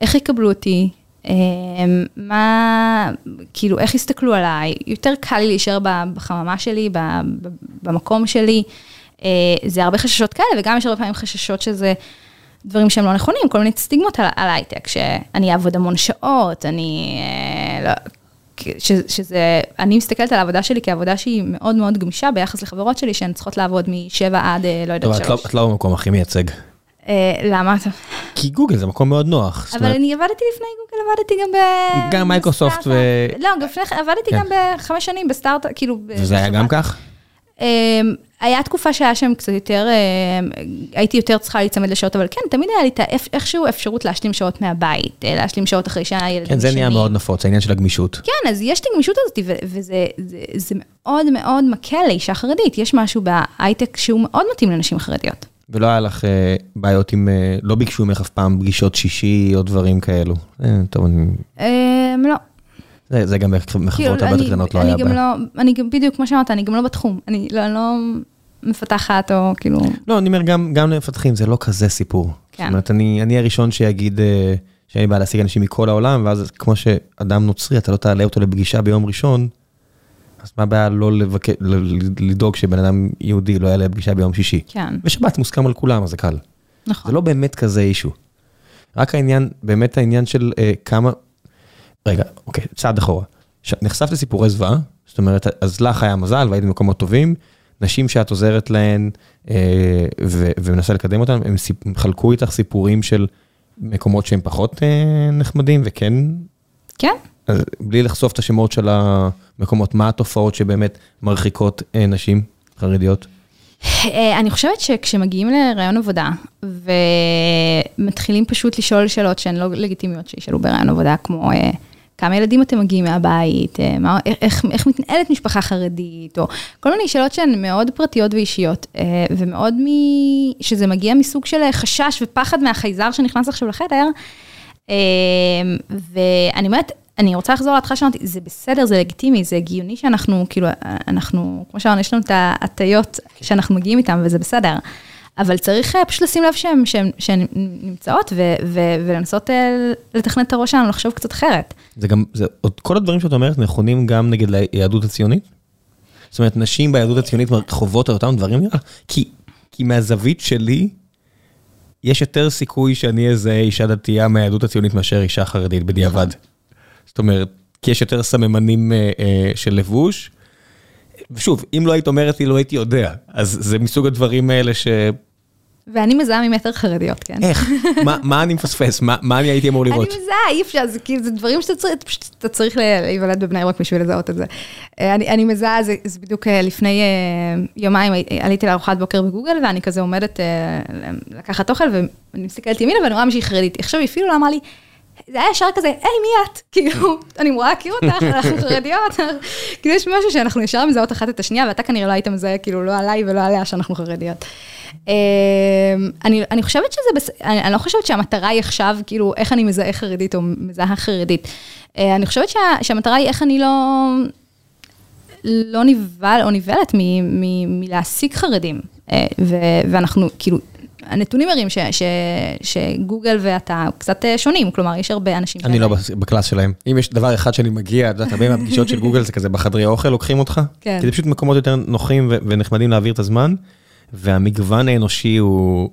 איך יקבלו אותי, אמ, מה, כאילו, איך יסתכלו עליי, יותר קל לי להישאר בחממה שלי, במקום שלי, אה, זה הרבה חששות כאלה, וגם יש הרבה פעמים חששות שזה דברים שהם לא נכונים, כל מיני סטיגמות על, על הייטק, שאני אעבוד המון שעות, אני, אה, לא, ש, שזה, אני מסתכלת על העבודה שלי כעבודה שהיא מאוד מאוד גמישה ביחס לחברות שלי, שהן צריכות לעבוד משבע עד, אה, לא יודעת, שלוש. טוב, את לא במקום הכי מייצג. אה, למה? כי גוגל זה מקום מאוד נוח. אבל אני עבדתי לפני גוגל, עבדתי גם ב... גם מייקרוסופט ו... לא, לפני עבדתי כן. גם בחמש שנים בסטארטאפ, כאילו... וזה היה גם כך? אמ, היה תקופה שהיה שם קצת יותר, אמ, הייתי יותר צריכה להיצמד לשעות, אבל כן, תמיד היה לי איכשהו אפשרות להשלים שעות מהבית, אה, להשלים שעות אחרי שהילדים ישנים. כן, זה נהיה מאוד נפוץ, העניין של הגמישות. כן, אז יש את הגמישות הזאת, וזה מאוד מאוד מקל לאישה חרדית. יש משהו בהייטק שהוא מאוד מתאים לנשים חרדיות. ולא היה לך אה, בעיות עם, אה, לא ביקשו ממך אף פעם פגישות שישי או דברים כאלו? טוב, אני... אמ, לא. זה גם מחברות כאילו, הרבה יותר קטנות לא היה בעיה. אני גם, בדיוק כמו שאמרת, אני גם לא בתחום. אני לא, לא... מפתחת או כאילו... לא, אני אומר, גם, גם למפתחים זה לא כזה סיפור. כן. זאת אומרת, אני, אני הראשון שיגיד אה, שאני בא להשיג אנשים מכל העולם, ואז כמו שאדם נוצרי, אתה לא תעלה אותו לפגישה ביום ראשון, אז מה הבעיה לא לבק... לדאוג שבן אדם יהודי לא יעלה לפגישה ביום שישי? כן, ושבת מוסכם על כולם, אז זה קל. נכון. זה לא באמת כזה אישו. רק העניין, באמת העניין של אה, כמה... רגע, אוקיי, צעד אחורה. ש... נחשפת לסיפורי זוועה, זאת אומרת, אז לך היה מזל והיית במקומות טובים, נשים שאת עוזרת להן אה, ו... ומנסה לקדם אותן, הם, סיפ... חלקו איתך סיפורים של מקומות שהם פחות אה, נחמדים, וכן, כן, אז בלי לחשוף את השמות של המקומות, מה התופעות שבאמת מרחיקות אה, נשים חרדיות? אה, אני חושבת שכשמגיעים לראיון עבודה, ומתחילים פשוט לשאול שאלות שהן לא לגיטימיות שישאלו בראיון עבודה, כמו אה, כמה ילדים אתם מגיעים מהבית, אה, מה, איך, איך מתנהלת משפחה חרדית, או כל מיני שאלות שהן מאוד פרטיות ואישיות, אה, ומאוד מ... שזה מגיע מסוג של חשש ופחד מהחייזר שנכנס עכשיו לחדר. אה, ואני אומרת, אני רוצה לחזור להתחלה שאמרתי, זה בסדר, זה לגיטימי, זה הגיוני שאנחנו, כאילו, אנחנו, כמו שאמרנו, יש לנו את ההטיות שאנחנו מגיעים איתן, וזה בסדר. אבל צריך אה, פשוט לשים לב שהן, שהן, שהן נמצאות, ו, ו, ולנסות אה, לתכנן את הראש שלנו לחשוב קצת אחרת. זה גם, זה, עוד כל הדברים שאת אומרת נכונים גם נגד ליהדות הציונית? זאת אומרת, נשים ביהדות הציונית חוות על אותם דברים נראה? כי, כי מהזווית שלי, יש יותר סיכוי שאני אזהה אישה דתייה מהיהדות הציונית מאשר אישה חרדית בדיעבד. זאת אומרת, כי יש יותר סממנים אה, אה, של לבוש. ושוב, אם לא היית אומרת לי, לא הייתי יודע. אז זה מסוג הדברים האלה ש... ואני מזהה ממטר חרדיות, כן. איך? מה, מה אני מפספס? מה, מה אני הייתי אמור לראות? אני מזהה, אי אפשר, זה כאילו, זה דברים שאתה צריך, פשוט אתה צריך להיוולד בבני ברק בשביל לזהות את זה. אה, אני, אני מזהה, זה, זה בדיוק אה, לפני אה, יומיים עליתי לארוחת בוקר בגוגל, ואני כזה עומדת לקחת אוכל, ואני מסתכלת ימינה ואני רואה מישהי חרדית. עכשיו היא אפילו לא אמרה לי, זה היה ישר כזה, היי, מי את? כאילו, אני אמורה להכיר אותך, אנחנו חרדיות. כאילו, יש משהו שאנחנו ישר מזהות אחת את השנייה, ואתה כנראה לא היית מזהה, כאילו, לא עליי ולא עליה שאנחנו חרדיות. אני, אני חושבת שזה, בס... אני, אני לא חושבת שהמטרה היא עכשיו, כאילו, איך אני מזהה חרדית או מזהה חרדית. אני חושבת שה, שהמטרה היא איך אני לא, לא נבהל או נבהלת מלהעסיק חרדים. ו, ואנחנו, כאילו, הנתונים מראים ש, ש, שגוגל ואתה קצת שונים, כלומר, יש הרבה אנשים... אני לא בקלאס שלהם. אם יש דבר אחד שאני מגיע, את יודעת, הרבה מהפגישות של גוגל זה כזה בחדרי אוכל לוקחים אותך. כן. כי זה פשוט מקומות יותר נוחים ונחמדים להעביר את הזמן, והמגוון האנושי הוא...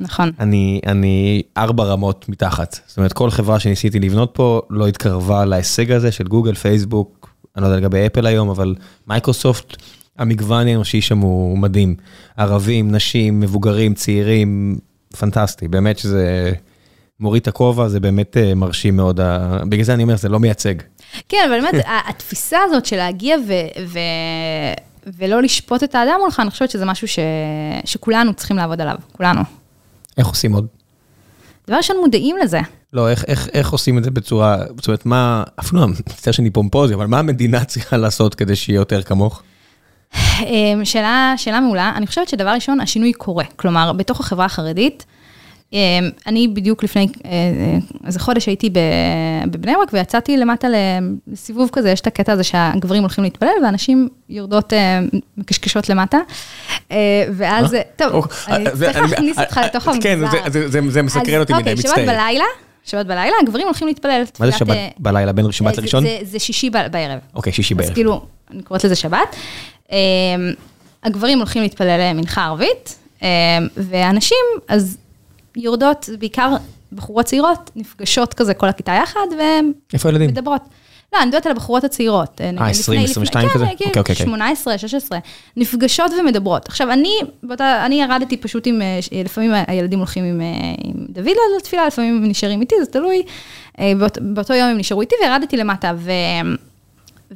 נכון. אני, אני ארבע רמות מתחת. זאת אומרת, כל חברה שניסיתי לבנות פה לא התקרבה להישג הזה של גוגל, פייסבוק, אני לא יודע לגבי אפל היום, אבל מייקרוסופט, המגוון האנושי שם הוא מדהים. ערבים, נשים, מבוגרים, צעירים, פנטסטי. באמת שזה מוריד את הכובע, זה באמת מרשים מאוד. בגלל זה אני אומר, זה לא מייצג. כן, אבל באמת, התפיסה הזאת של להגיע ו... ו... ולא לשפוט את האדם מולך, אני חושבת שזה משהו ש... שכולנו צריכים לעבוד עליו, כולנו. איך עושים עוד? דבר ראשון, מודעים לזה. לא, איך, איך, איך עושים את זה בצורה, זאת אומרת, מה, אפילו, מצטער שאני פומפוזי, אבל מה המדינה צריכה לעשות כדי שיהיה יותר כמוך? שאלה, שאלה מעולה. אני חושבת שדבר ראשון, השינוי קורה. כלומר, בתוך החברה החרדית, אני בדיוק לפני איזה חודש הייתי בבני ברק ויצאתי למטה לסיבוב כזה, יש את הקטע הזה שהגברים הולכים להתפלל ואנשים יורדות מקשקשות למטה. ואז, טוב, אני צריך להכניס אותך לתוך המגזר. כן, זה מסקרן אותי מדי, מצטער. אוקיי, שבת בלילה, שבת בלילה, הגברים הולכים להתפלל. מה זה שבת בלילה, בין שבת לראשון? זה שישי בערב. אוקיי, שישי בערב. אז כאילו, אני קוראת לזה שבת. הגברים הולכים להתפלל מנחה ערבית, והנשים, אז יורדות, בעיקר בחורות צעירות, נפגשות כזה כל הכיתה יחד, והן איפה הילדים? מדברות. לא, אני מדברת על הבחורות הצעירות. אה, 20, 22 כזה? כן, אוקיי, אוקיי. 18, 16, נפגשות ומדברות. עכשיו, אני, באותה, אני ירדתי פשוט עם, לפעמים הילדים הולכים עם, עם דוד לתפילה, לפעמים הם נשארים איתי, זה תלוי. באות, באותו יום הם נשארו איתי וירדתי למטה, ו...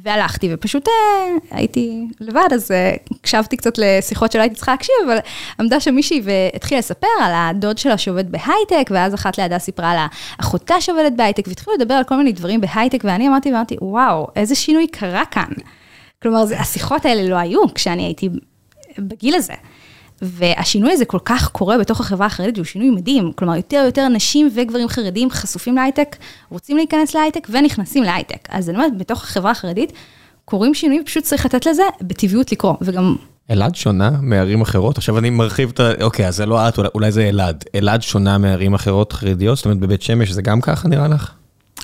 והלכתי, ופשוט הייתי לבד, אז הקשבתי קצת לשיחות שלא הייתי צריכה להקשיב, אבל עמדה שם מישהי והתחילה לספר על הדוד שלה שעובד בהייטק, ואז אחת לידה סיפרה על אחותה שעובדת בהייטק, והתחילו לדבר על כל מיני דברים בהייטק, ואני אמרתי, ואמרתי, וואו, איזה שינוי קרה כאן. כלומר, השיחות האלה לא היו כשאני הייתי בגיל הזה. והשינוי הזה כל כך קורה בתוך החברה החרדית, הוא שינוי מדהים. כלומר, יותר ויותר נשים וגברים חרדים חשופים להייטק, רוצים להיכנס להייטק ונכנסים להייטק. אז אני אומרת, בתוך החברה החרדית, קורים שינויים, פשוט צריך לתת לזה בטבעיות לקרוא, וגם... אלעד שונה מערים אחרות? עכשיו אני מרחיב את ה... אוקיי, אז זה לא את, אולי זה אלעד. אלעד שונה מערים אחרות חרדיות? זאת אומרת, בבית שמש זה גם ככה נראה לך?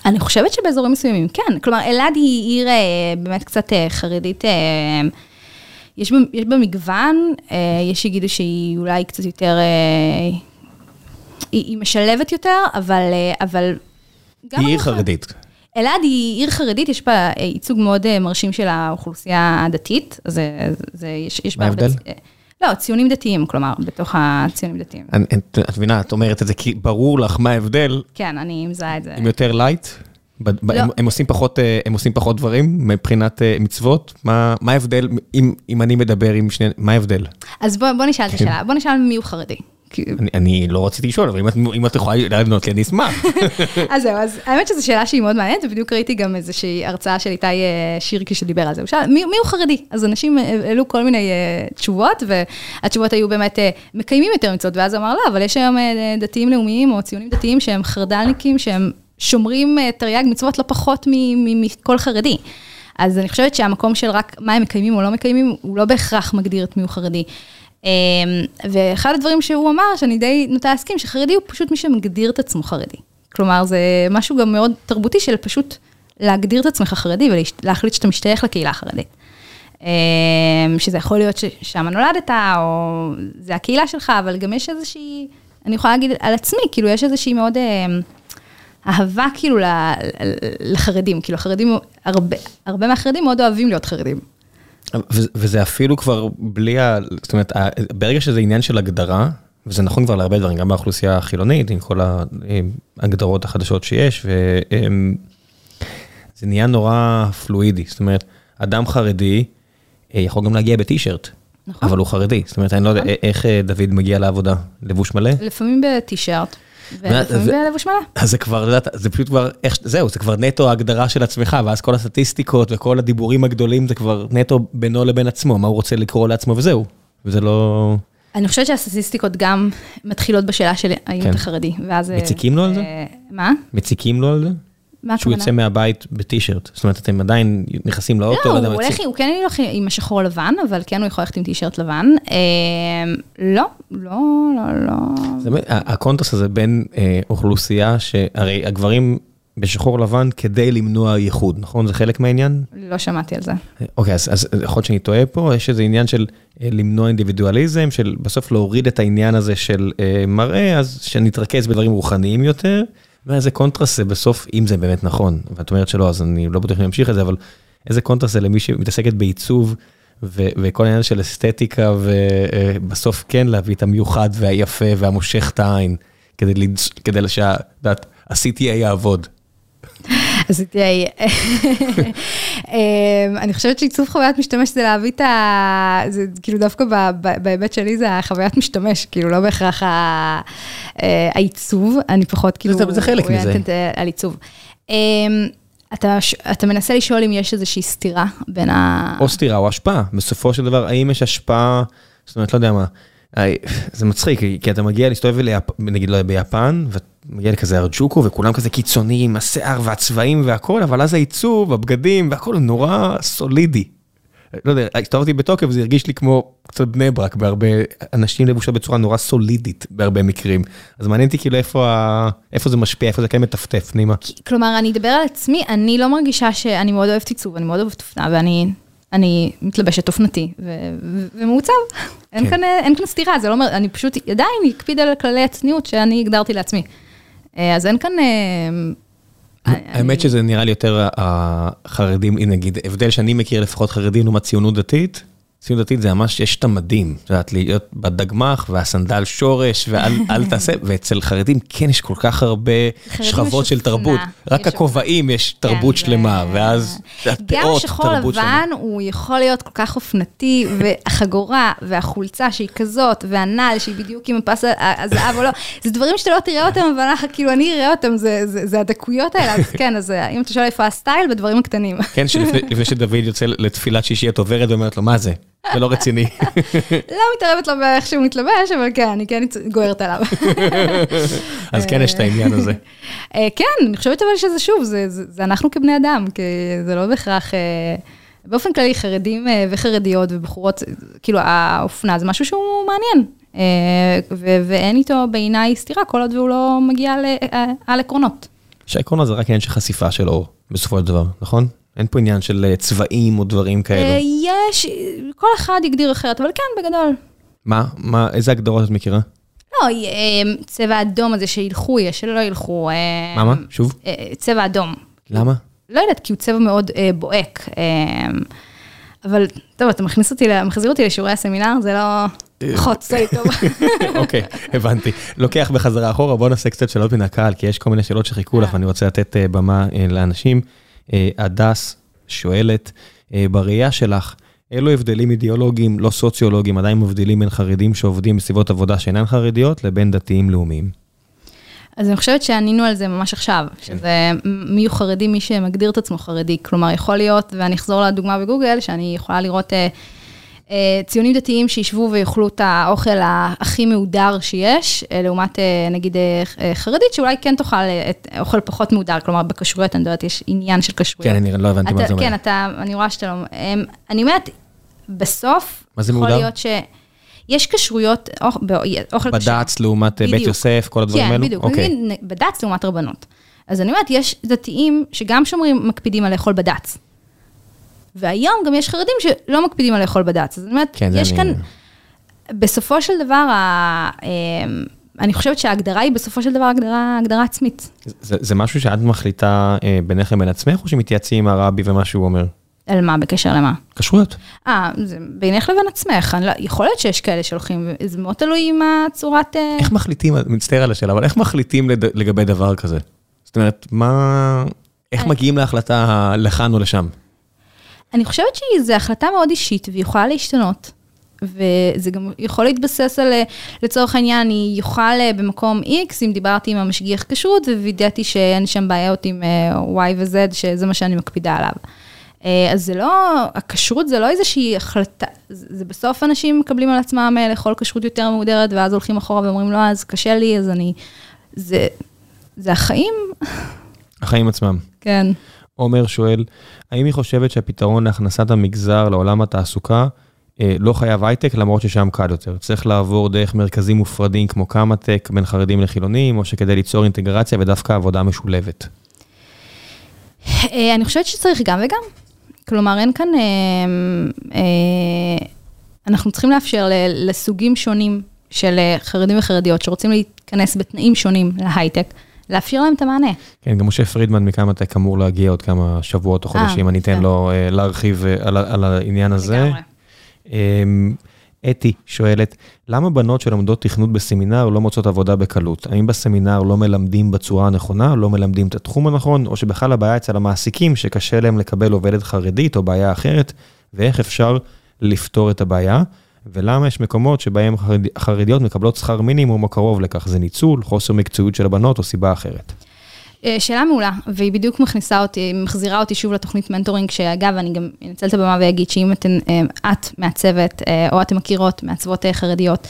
אני חושבת שבאזורים מסוימים, כן. כלומר, אלעד היא עיר אה, באמת קצת אה, חרדית, אה, יש בה, יש בה מגוון, יש שיגידו שהיא אולי קצת יותר, היא, היא משלבת יותר, אבל, אבל היא עיר חרדית. אלעד היא עיר חרדית, יש בה ייצוג מאוד מרשים של האוכלוסייה הדתית, אז זה, יש, יש בה... מה ההבדל? לא, ציונים דתיים, כלומר, בתוך הציונים דתיים. את מבינה, את אומרת את זה כי ברור לך מה ההבדל. כן, אני מזהה את זה. הם יותר light? לא. הם עושים פחות, אה, הם עושים פחות דברים מבחינת אה, מצוות? מה ההבדל, אם אני מדבר עם שני, מה ההבדל? אז בוא נשאל את כן. השאלה, בוא נשאל מי הוא חרדי. אני לא רציתי לשאול, אבל אם את יכולה לענות לי, אני אשמח. אז זהו, אז האמת שזו שאלה שהיא מאוד מעניינת, ובדיוק ראיתי גם איזושהי הרצאה של איתי אה, שירקי שדיבר על זה. הוא שאל, מי הוא חרדי? אז אנשים העלו כל מיני אה, תשובות, והתשובות היו באמת, אה, מקיימים יותר מצוות, ואז אמר, לא, אבל יש היום דתיים לאומיים, או ציונים דתיים, שהם חרד"לניקים, שהם שומרים תרי"ג מצוות לא פחות מכל חרדי. אז אני חושבת שהמקום של רק מה הם מקיימים או לא מקיימים, הוא לא בהכרח מגדיר את מי הוא חרדי. אמ, ואחד הדברים שהוא אמר, שאני די נוטה להסכים, שחרדי הוא פשוט מי שמגדיר את עצמו חרדי. כלומר, זה משהו גם מאוד תרבותי של פשוט להגדיר את עצמך חרדי ולהחליט שאתה משתייך לקהילה החרדית. אמ, שזה יכול להיות ששם נולדת, או זה הקהילה שלך, אבל גם יש איזושהי, אני יכולה להגיד על עצמי, כאילו יש איזושהי מאוד אמ, אהבה כאילו לחרדים, כאילו החרדים, הרבה, הרבה מהחרדים מאוד אוהבים להיות חרדים. וזה אפילו כבר בלי ה... זאת אומרת, ברגע שזה עניין של הגדרה, וזה נכון כבר להרבה דברים, גם באוכלוסייה החילונית, עם כל ההגדרות החדשות שיש, וזה נהיה נורא פלואידי. זאת אומרת, אדם חרדי אה, יכול גם להגיע בטישרט. נכון. אבל הוא חרדי, זאת אומרת, אני לא יודע נכון. איך אה, דוד מגיע לעבודה, לבוש מלא? לפעמים בטישרט. ולפעמים מלא. אז זה כבר, זה פשוט כבר, זהו, זה כבר נטו ההגדרה של עצמך, ואז כל הסטטיסטיקות וכל הדיבורים הגדולים זה כבר נטו בינו לבין עצמו, מה הוא רוצה לקרוא לעצמו וזהו. וזה לא... אני חושבת שהסטטיסטיקות גם מתחילות בשאלה של האם אתה חרדי, ואז... מציקים לו על זה? אה, מה? מציקים לו על זה? שהוא יוצא מהבית בטישרט, זאת אומרת, אתם עדיין נכנסים לאוטו, לא, הוא הולך, הוא כן הולך עם השחור לבן, אבל כן הוא יכול ללכת עם טישרט לבן. אמ, לא, לא, לא, לא. הקונטרס הזה בין אה, אוכלוסייה, שהרי הגברים בשחור לבן כדי למנוע ייחוד, נכון? זה חלק מהעניין? לא שמעתי על זה. אוקיי, אז יכול להיות שאני טועה פה, יש איזה עניין של אה, למנוע אינדיבידואליזם, של בסוף להוריד את העניין הזה של אה, מראה, אז שנתרכז בדברים רוחניים יותר. ואיזה קונטרסט זה בסוף, אם זה באמת נכון, ואת אומרת שלא, אז אני לא בטוח שאני אמשיך את זה, אבל איזה קונטרסט זה למי שמתעסקת בעיצוב, ו- וכל העניין של אסתטיקה, ובסוף כן להביא את המיוחד והיפה והמושך את העין, כדי, כדי שה-CTA יעבוד. עשיתי, אמ, אני חושבת שעיצוב חוויית משתמש זה להביא את ה... זה כאילו דווקא בהיבט שלי זה החוויית משתמש, כאילו לא בהכרח אה, העיצוב, אני פחות כאילו... זה חלק מזה. אה, על עיצוב. אמ, אתה, אתה מנסה לשאול אם יש איזושהי סתירה בין ה... או סתירה או השפעה. בסופו של דבר, האם יש השפעה, זאת אומרת, לא יודע מה, זה מצחיק, כי אתה מגיע להסתובב נגיד לא ביפן, ומגיע לכזה ארג'וקו, וכולם כזה קיצוניים, השיער והצבעים והכל, אבל אז העיצוב, הבגדים והכל נורא סולידי. לא יודע, הסתובבתי בתוקף, זה הרגיש לי כמו קצת בני ברק, בהרבה, אנשים לבושות בצורה נורא סולידית בהרבה מקרים. אז מעניין אותי כאילו איפה, איפה זה משפיע, איפה זה כן מטפטף, פנימה. כלומר, אני אדבר על עצמי, אני לא מרגישה שאני מאוד אוהבת עיצוב, אני מאוד אוהבת אופנה, ואני אני מתלבשת אופנתי ומעוצב. אין, כן. כאן, אין כאן סתירה, זה לא אומר, אני פשוט עדיין אקפיד על כללי הצניעות שאני הגדרתי לעצמי. אה, אז אין כאן... אה, האמת שזה נראה לי יותר החרדים, נגיד, הבדל שאני מכיר לפחות חרדים לעומת ציונות דתית. ציונות דתית זה ממש, יש את המדים, את יודעת, להיות בדגמח והסנדל שורש ואל תעשה, ואצל חרדים כן יש כל כך הרבה שכבות של תרבות. רק הכובעים יש תרבות כן, שלמה, ואז הפאות, תרבות שלמה. גם השחור לבן הוא יכול להיות כל כך אופנתי, והחגורה והחולצה שהיא כזאת, והנעל שהיא בדיוק עם הפס הזהב או לא, זה דברים שאתה לא תראה אותם, אבל כאילו אני אראה אותם, זה הדקויות האלה, אז כן, אז אם אתה שואל איפה הסטייל, בדברים הקטנים. כן, שלפני שדוד יוצא לתפילת שישי, את עוברת ואומרת לו, מה זה? זה לא רציני. לא מתערבת לו באיך שהוא מתלבש, אבל כן, אני כן גוערת עליו. אז כן יש את העניין הזה. אה, כן, אני חושבת אבל שזה שוב, זה אנחנו כבני אדם, כי זה לא בהכרח... אה, באופן כללי, חרדים אה, וחרדיות ובחורות, כאילו, האופנה זה משהו שהוא מעניין. ו- ואין איתו בעיניי סתירה, כל עוד והוא לא מגיע על, על עקרונות. שהעקרון הזה רק עניין של חשיפה של אור, בסופו של דבר, נכון? אין פה עניין של אה, צבעים או דברים אה, כאלו. יש, כל אחד יגדיר אחרת, אבל כן, בגדול. מה, מה, איזה הגדרות את מכירה? לא, אה, צבע אדום הזה שילכו, יש שלא ילכו. מה, מה? שוב? צבע אדום. למה? לא יודעת, כי הוא צבע מאוד בוהק. אבל טוב, אתה מכניס אותי, מחזיר אותי לשיעורי הסמינר, זה לא עושה לי טוב. אוקיי, הבנתי. לוקח בחזרה אחורה, בוא נעשה קצת שאלות מן הקהל, כי יש כל מיני שאלות שחיכו לך, ואני רוצה לתת במה לאנשים. אה, הדס שואלת, אה, בראייה שלך, אילו הבדלים אידיאולוגיים, לא סוציולוגיים, עדיין מבדילים בין חרדים שעובדים בסביבות עבודה שאינן חרדיות, לבין דתיים לאומיים? אז אני חושבת שענינו על זה ממש עכשיו, שזה מי הוא חרדי, מי שמגדיר את עצמו חרדי. כלומר, יכול להיות, ואני אחזור לדוגמה בגוגל, שאני יכולה לראות אה, ציונים דתיים שישבו ויאכלו את האוכל הכי מהודר שיש, אה, לעומת אה, נגיד אה, אה, חרדית, שאולי כן תאכל אה, את אוכל פחות מהודר, כלומר, בכשרויות, אני יודעת, יש עניין של כשרויות. כן, אני לא הבנתי מה זה אומר. כן, אתה, אני רואה שאתה לא... אני אומרת, בסוף, מה זה יכול מהודר? להיות ש... יש כשרויות, אוכ- אוכל כשר. בד"ץ לעומת אה, בית בדיוק. יוסף, כל הדברים כן, האלו? בדיוק. אוקיי. נגיד בד"ץ לעומת רבנות. אז אני אומרת, יש דתיים שגם שומרים, מקפידים על לאכול בד"ץ. והיום גם יש חרדים שלא מקפידים על לאכול בד"ץ. אני אומרת, כן, יש אני- כאן, בסופו של דבר, ה- אמ, אני חושבת שההגדרה היא בסופו של דבר הגדרה, הגדרה עצמית. זה, זה משהו שאת מחליטה אה, בינך לבין עצמך, או שמתייעצים עם הרבי ומה שהוא אומר? על מה, בקשר למה? כשרויות. אה, זה בינך לבין עצמך, אני לא, יכול להיות שיש כאלה שהולכים, זה מאוד תלוי מה צורת... אה, איך מחליטים, אני מצטער על השאלה, אבל איך מחליטים לד... לגבי דבר כזה? זאת אומרת, מה... איך אני- מגיעים להחלטה לכאן או לשם? אני חושבת שזו החלטה מאוד אישית והיא יכולה להשתנות. וזה גם יכול להתבסס על, אה, לצורך העניין, אני אוכל אה, במקום X, אם דיברתי עם המשגיח כשרות ווידאתי שאין שם בעיות עם אה, Y ו-Z, שזה מה שאני מקפידה עליו. אז זה לא, הכשרות זה לא איזושהי החלטה, זה, בסוף אנשים מקבלים על עצמם לאכול כשרות יותר מהודרת, ואז הולכים אחורה ואומרים, לא, אז קשה לי, אז אני... זה, זה החיים, החיים עצמם. כן. עומר שואל, האם היא חושבת שהפתרון להכנסת המגזר לעולם התעסוקה אה, לא חייב הייטק, למרות ששם קל יותר? צריך לעבור דרך מרכזים מופרדים כמו קמא-טק בין חרדים לחילונים, או שכדי ליצור אינטגרציה ודווקא עבודה משולבת? אה, אני חושבת שצריך גם וגם. כלומר, אין כאן... אה, אה, אנחנו צריכים לאפשר לסוגים שונים של אה, חרדים וחרדיות שרוצים להיכנס בתנאים שונים להייטק, לאפשר להם את המענה. כן, גם משה פרידמן מקמא-טק אמור להגיע עוד כמה שבועות או אה, חודשים, אני אתן כן. לו אה, להרחיב אה, על על העניין הזה. לגמרי. אמ, אתי שואלת, למה בנות שלומדות תכנות בסמינר לא מוצאות עבודה בקלות? האם בסמינר לא מלמדים בצורה הנכונה, לא מלמדים את התחום הנכון, או שבכלל הבעיה אצל המעסיקים שקשה להם לקבל עובדת חרדית או בעיה אחרת, ואיך אפשר לפתור את הבעיה? ולמה יש מקומות שבהם חרד... חרדיות מקבלות שכר מינימום או קרוב לכך? זה ניצול, חוסר מקצועיות של הבנות או סיבה אחרת? אה, שאלה מעולה, והיא בדיוק מכניסה אותי, מחזירה אותי שוב לתוכנית mentoring, שאגב, אני גם אנצל את הבמה ואגיד שאם אתן, אה, את מעצבת, אה, או אתן מכירות מעצבות חרדיות,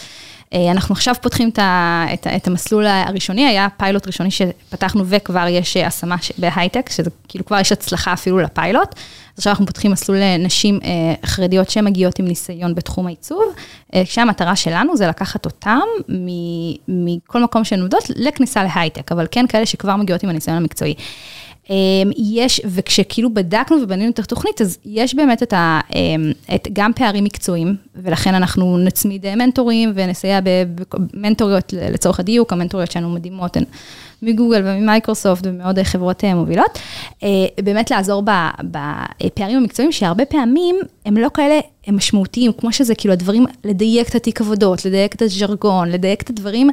אנחנו עכשיו פותחים את, ה, את, את המסלול הראשוני, היה פיילוט ראשוני שפתחנו וכבר יש אה, השמה בהייטק, שזה כאילו כבר יש הצלחה אפילו לפיילוט. אז עכשיו אנחנו פותחים מסלול לנשים אה, חרדיות שמגיעות עם ניסיון בתחום העיצוב, אה, כשהמטרה שלנו זה לקחת אותם מכל מקום שהן עובדות לכניסה להייטק, אבל כן כאלה שכבר מגיעות עם הניסיון המקצועי. אה, יש, וכשכאילו בדקנו ובנינו את התוכנית, אז יש באמת את ה, אה, את גם פערים מקצועיים, ולכן אנחנו נצמיד אה, מנטורים ונסייע במנטוריות לצורך הדיוק, המנטוריות שלנו מדהימות, הן מגוגל וממייקרוסופט ומעוד אה, חברות אה, מובילות, באמת לעזור בפערים המקצועיים, שהרבה פעמים הם לא כאלה הם משמעותיים, כמו שזה כאילו הדברים, לדייק את התיק עבודות, לדייק את הז'רגון, לדייק את הדברים,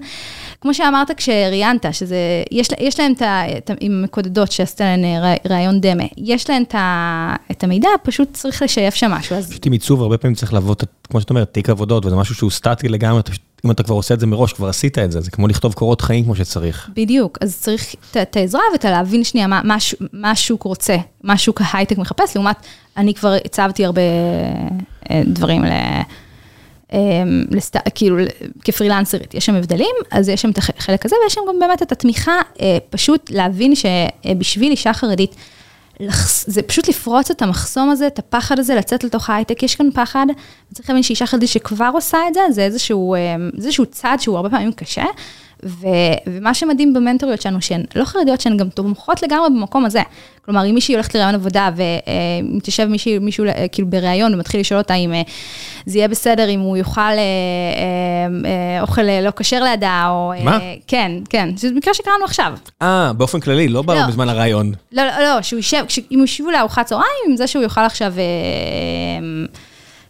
כמו שאמרת כשראיינת, שזה, יש, יש להם את ה... עם המקודדות שעשתה להן אה, רא- ראיון דמה, יש להם את, ה, את המידע, פשוט צריך לשייף שם משהו, אז פשוט עם עיצוב הרבה פעמים צריך לעבוד, כמו שאת אומרת, תיק עבודות, וזה משהו שהוא סטטי לגמרי, אם אתה כבר עושה את זה מראש, כבר עשית את זה, זה כמו לכתוב קורות חיים כמו שצריך. בדיוק, אז צריך את- העזרה ואת הלהבין שנייה מה, מה, מה השוק רוצה, מה שוק ההייטק מחפש, לעומת, אני כבר הצבתי הרבה אה, דברים ל... אה, לסט... כאילו, כפרילנסרית, יש שם הבדלים, אז יש שם את החלק הזה, ויש שם גם באמת את התמיכה, אה, פשוט להבין שבשביל אישה חרדית, זה פשוט לפרוץ את המחסום הזה, את הפחד הזה, לצאת לתוך ההייטק, יש כאן פחד, וצריך להבין שאישה חרדית שכבר עושה את זה, זה איזשהו, איזשהו צעד שהוא הרבה פעמים קשה, ו, ומה שמדהים במנטוריות שלנו, שהן לא חרדיות, שהן גם תומכות לגמרי במקום הזה. כלומר, אם מישהי הולכת לראיון עבודה, ואם תשב מישהי, מישהו כאילו בראיון, ומתחיל לשאול אותה אם אה, זה יהיה בסדר, אם הוא יאכל אה, אה, אוכל לא כשר לידה, או... מה? כן, כן, זה מקרה שקראנו עכשיו. אה, באופן כללי, לא, לא. בזמן הראיון. לא, לא, לא, שהוא יישב, אם הוא ישבו לארוחת צהריים, עם זה שהוא יאכל עכשיו...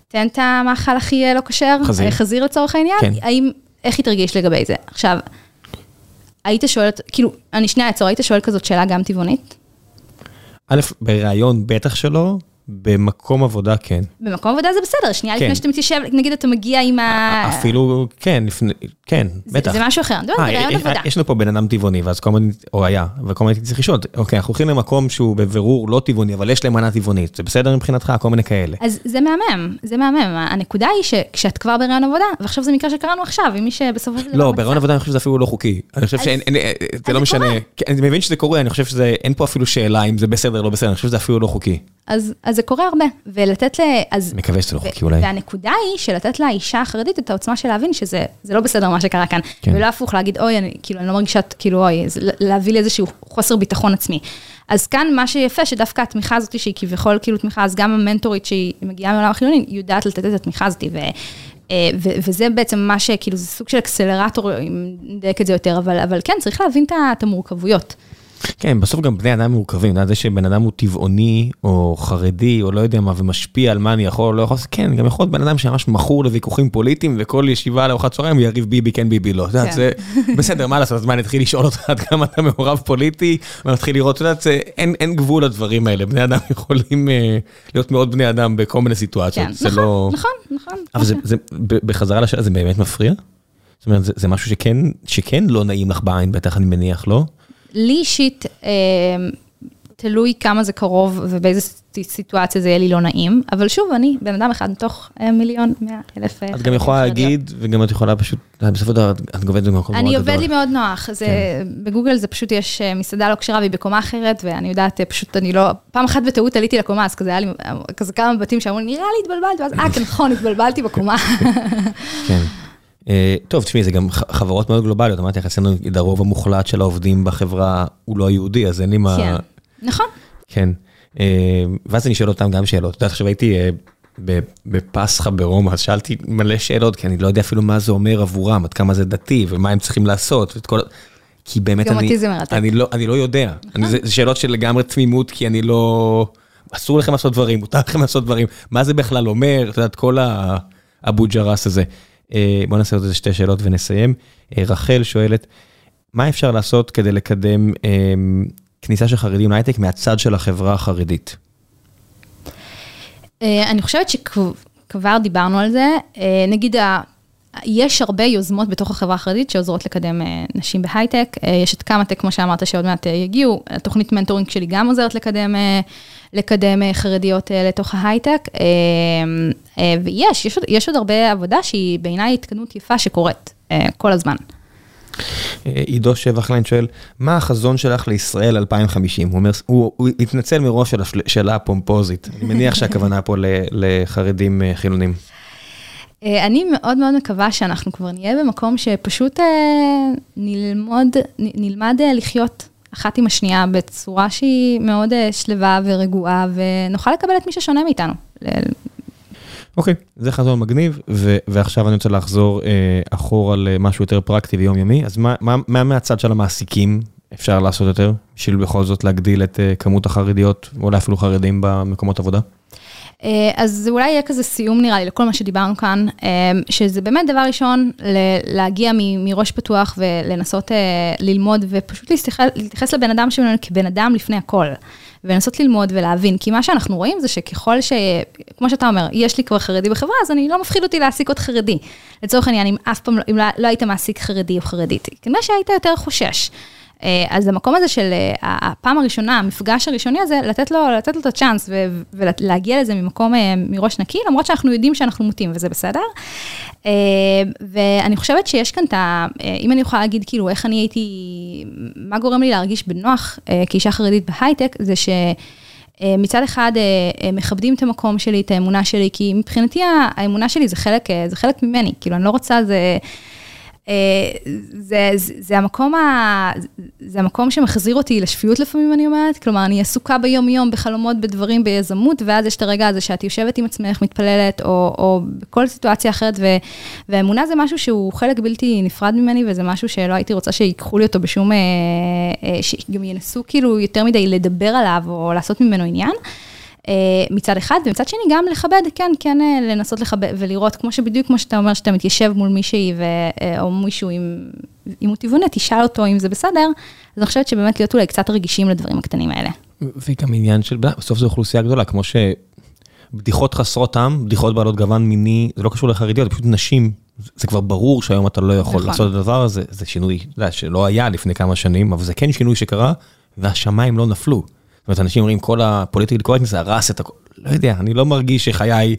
תן את המאכל הכי לא כשר, חזיר, חזיר לצורך העניין, כן. האם, איך היא תרגיש לגבי זה? עכשיו, היית שואלת, כאילו, אני שנייה אעצור, היית שואל כזאת שאלה גם טבעונית? א', בריאיון בטח שלא, במקום עבודה כן. במקום עבודה זה בסדר, שנייה כן. לפני שאתה מתיישב, נגיד אתה מגיע עם ה... אפילו, כן, לפני, כן, זה, בטח. זה משהו אחר, אני זה רעיון עבודה. יש לנו פה בן אדם טבעוני, ואז כל הזמן, או היה, וכל הזמן צריך לשאול, אוקיי, אנחנו הולכים למקום שהוא בבירור לא טבעוני, אבל יש להם מנה טבעונית, זה בסדר מבחינתך, כל מיני כאלה. אז זה מהמם, זה מהמם. הנקודה היא שכשאת כבר ברעיון עבודה, ועכשיו זה מקרה שקראנו עכשיו, עם מי שבסופו של דבר... לא, ברעיון עבודה אני חושב שזה אפילו לא חוקי. אני חושב שאין, זה לא משנה. אני מבין שזה קורה, אני חושב שאין פה אפילו שאלה אם זה בסדר, לא בסדר, אני חושב שזה אפילו לא חוקי. אז, אז זה קורה הרבה, ולתת ל... אז... מקווה שזה לא חוקי אולי. והנקודה היא שלתת לאישה החרדית את העוצמה של להבין שזה לא בסדר מה שקרה כאן. כן. ולא הפוך להגיד, אוי, אני, כאילו, אני לא מרגישה, כאילו, אוי, להביא לי איזשהו חוסר ביטחון עצמי. אז כאן מה שיפה, שדווקא התמיכה הזאת, שהיא כביכול כאילו תמיכה, אז גם המנטורית שהיא מגיעה מעולם החילוני, יודעת לתת את התמיכה הזאת. ו... אה, וזה בעצם מה שכאילו, זה סוג של אקסלרטור, אם נדייק את זה יותר, אבל, אבל כן, צריך להבין את המורכבויות. כן, בסוף גם בני אדם מורכבים, זה שבן אדם הוא טבעוני, או חרדי, או לא יודע מה, ומשפיע על מה אני יכול או לא יכול, כן, גם יכול להיות בן אדם שממש מכור לוויכוחים פוליטיים, וכל ישיבה לארוחת צהריים יריב ביבי כן ביבי לא. כן. זה בסדר, מה לעשות, אז מה, אני אתחיל לשאול אותך עד כמה אתה מעורב פוליטי, ואני מתחיל לראות, אתה יודע, אין גבול לדברים האלה, בני אדם יכולים אה, להיות מאוד בני אדם בכל מיני סיטואציות, זה נכון, לא... נכון, נכון. אבל זה, בחזרה לשאלה, זה באמת מפריע? זאת אומרת, זה משהו שכן לא נעים לך בעין, בטח אני מניח, לא? לי אישית, אה, תלוי כמה זה קרוב ובאיזה סיטואציה זה יהיה לי לא נעים, אבל שוב, אני בן אדם אחד מתוך אה, מיליון, מאה אלף... אה, את גם יכולה להגיד, וגם את יכולה פשוט, בסופו של דבר, את עובדת במקום מאוד גדול. אני עובד לי מאוד נוח, זה, כן. בגוגל זה פשוט יש מסעדה לא כשרה והיא בקומה אחרת, ואני יודעת, פשוט אני לא, פעם אחת בטעות עליתי לקומה, אז כזה היה לי, כזה כמה בתים שאמרו לי, נראה לי התבלבלת, ואז אה, כן, נכון, התבלבלתי בקומה. כן. אה, טוב, תשמעי, זה גם חברות מאוד גלובליות, אמרתי לך, אצלנו הרוב המוחלט של העובדים בחברה הוא לא יהודי, אז אין לי מה... כן, נכון. כן, אה, ואז אני שואל אותם גם שאלות. את יודעת, עכשיו הייתי אה, בפסחא ברומא, אז שאלתי מלא שאלות, כי אני לא יודע אפילו מה זה אומר עבורם, עד כמה זה דתי, ומה הם צריכים לעשות, ואת כל... כי באמת אני... גם אותי זה מרתק. אני לא, אני לא יודע. נכון. זה, זה שאלות של לגמרי תמימות, כי אני לא... אסור לכם לעשות דברים, מותר לכם לעשות דברים. מה זה בכלל אומר, את יודעת, כל האבו ג'רס הזה. אה, בוא נעשה עוד איזה שתי שאלות ונסיים. אה, רחל שואלת, מה אפשר לעשות כדי לקדם אה, כניסה של חרדים להייטק מהצד של החברה החרדית? אני חושבת שכבר דיברנו על זה. נגיד, יש הרבה יוזמות בתוך החברה החרדית שעוזרות לקדם נשים בהייטק. יש את קמא-טק, כמו שאמרת, שעוד מעט יגיעו. התוכנית mentoring שלי גם עוזרת לקדם לקדם אה, חרדיות אה, לתוך ההייטק. אה, ויש, יש, יש עוד הרבה עבודה שהיא בעיניי התקדמות יפה שקורית כל הזמן. עידו שבחליין שואל, מה החזון שלך לישראל 2050? הוא אומר, הוא, הוא התנצל מראש על השאלה הפומפוזית. אני מניח שהכוונה פה לחרדים חילונים. אני מאוד מאוד מקווה שאנחנו כבר נהיה במקום שפשוט נלמוד, נלמד לחיות אחת עם השנייה בצורה שהיא מאוד אה, שלווה ורגועה, ונוכל לקבל את מי ששונה מאיתנו. אוקיי, okay, זה חזון מגניב, ו- ועכשיו אני רוצה לחזור אה, אחורה למשהו יותר פרקטי ויומיומי, אז מה, מה, מה מהצד של המעסיקים אפשר לעשות יותר, בשביל בכל זאת להגדיל את אה, כמות החרדיות, או אולי אפילו חרדים במקומות עבודה? אה, אז זה אולי יהיה כזה סיום נראה לי לכל מה שדיברנו כאן, אה, שזה באמת דבר ראשון, להגיע מראש פתוח ולנסות אה, ללמוד ופשוט להתייחס לבן אדם שלנו כבן אדם לפני הכל. ולנסות ללמוד ולהבין, כי מה שאנחנו רואים זה שככל ש... כמו שאתה אומר, יש לי כבר חרדי בחברה, אז אני לא מפחיד אותי להעסיק עוד חרדי. לצורך העניין, אם אף פעם, לא, אם לא, לא היית מעסיק חרדי או חרדית, כנראה שהיית יותר חושש. אה, אז המקום הזה של אה, הפעם הראשונה, המפגש הראשוני הזה, לתת לו, לתת לו את הצ'אנס ולהגיע לזה ממקום אה, מראש נקי, למרות שאנחנו יודעים שאנחנו מוטים וזה בסדר. ואני חושבת שיש כאן את ה... אם אני יכולה להגיד כאילו איך אני הייתי, מה גורם לי להרגיש בנוח כאישה חרדית בהייטק, זה ש... מצד אחד, מכבדים את המקום שלי, את האמונה שלי, כי מבחינתי האמונה שלי זה חלק, זה חלק ממני, כאילו, אני לא רוצה, זה... אה, זה, זה, זה, המקום ה, זה המקום שמחזיר אותי לשפיות לפעמים, אני אומרת. כלומר, אני עסוקה ביום-יום בחלומות, בדברים, ביזמות, ואז יש את הרגע הזה שאת יושבת עם עצמך, מתפללת, או, או בכל סיטואציה אחרת, ו, והאמונה זה משהו שהוא חלק בלתי נפרד ממני, וזה משהו שלא הייתי רוצה שיקחו לי אותו בשום, אה, אה, שגם ינסו כאילו יותר מדי לדבר עליו, או לעשות ממנו עניין. אה, מצד אחד, ומצד שני גם לכבד, כן, כן אה, לנסות לכבד ולראות, כמו שבדיוק כמו שאתה אומר, שאתה מתיישב מול מישהי ו, אה, או מישהו עם, אם הוא טבעוני, תשאל אותו אם זה בסדר, אז אני חושבת שבאמת להיות אולי קצת רגישים לדברים הקטנים האלה. וגם עניין של, בסוף זו אוכלוסייה גדולה, כמו שבדיחות חסרות טעם, בדיחות בעלות גוון מיני, זה לא קשור לחרדיות, זה פשוט נשים, זה כבר ברור שהיום אתה לא יכול נכון. לעשות את הדבר הזה, זה שינוי, אתה יודע, שלא היה לפני כמה שנים, אבל זה כן שינוי שקרה, והשמיים לא נפלו. זאת אומרת, אנשים אומרים, כל הפוליטיקלי קורקטנס הרס את הכל, לא יודע, אני לא מרגיש שחיי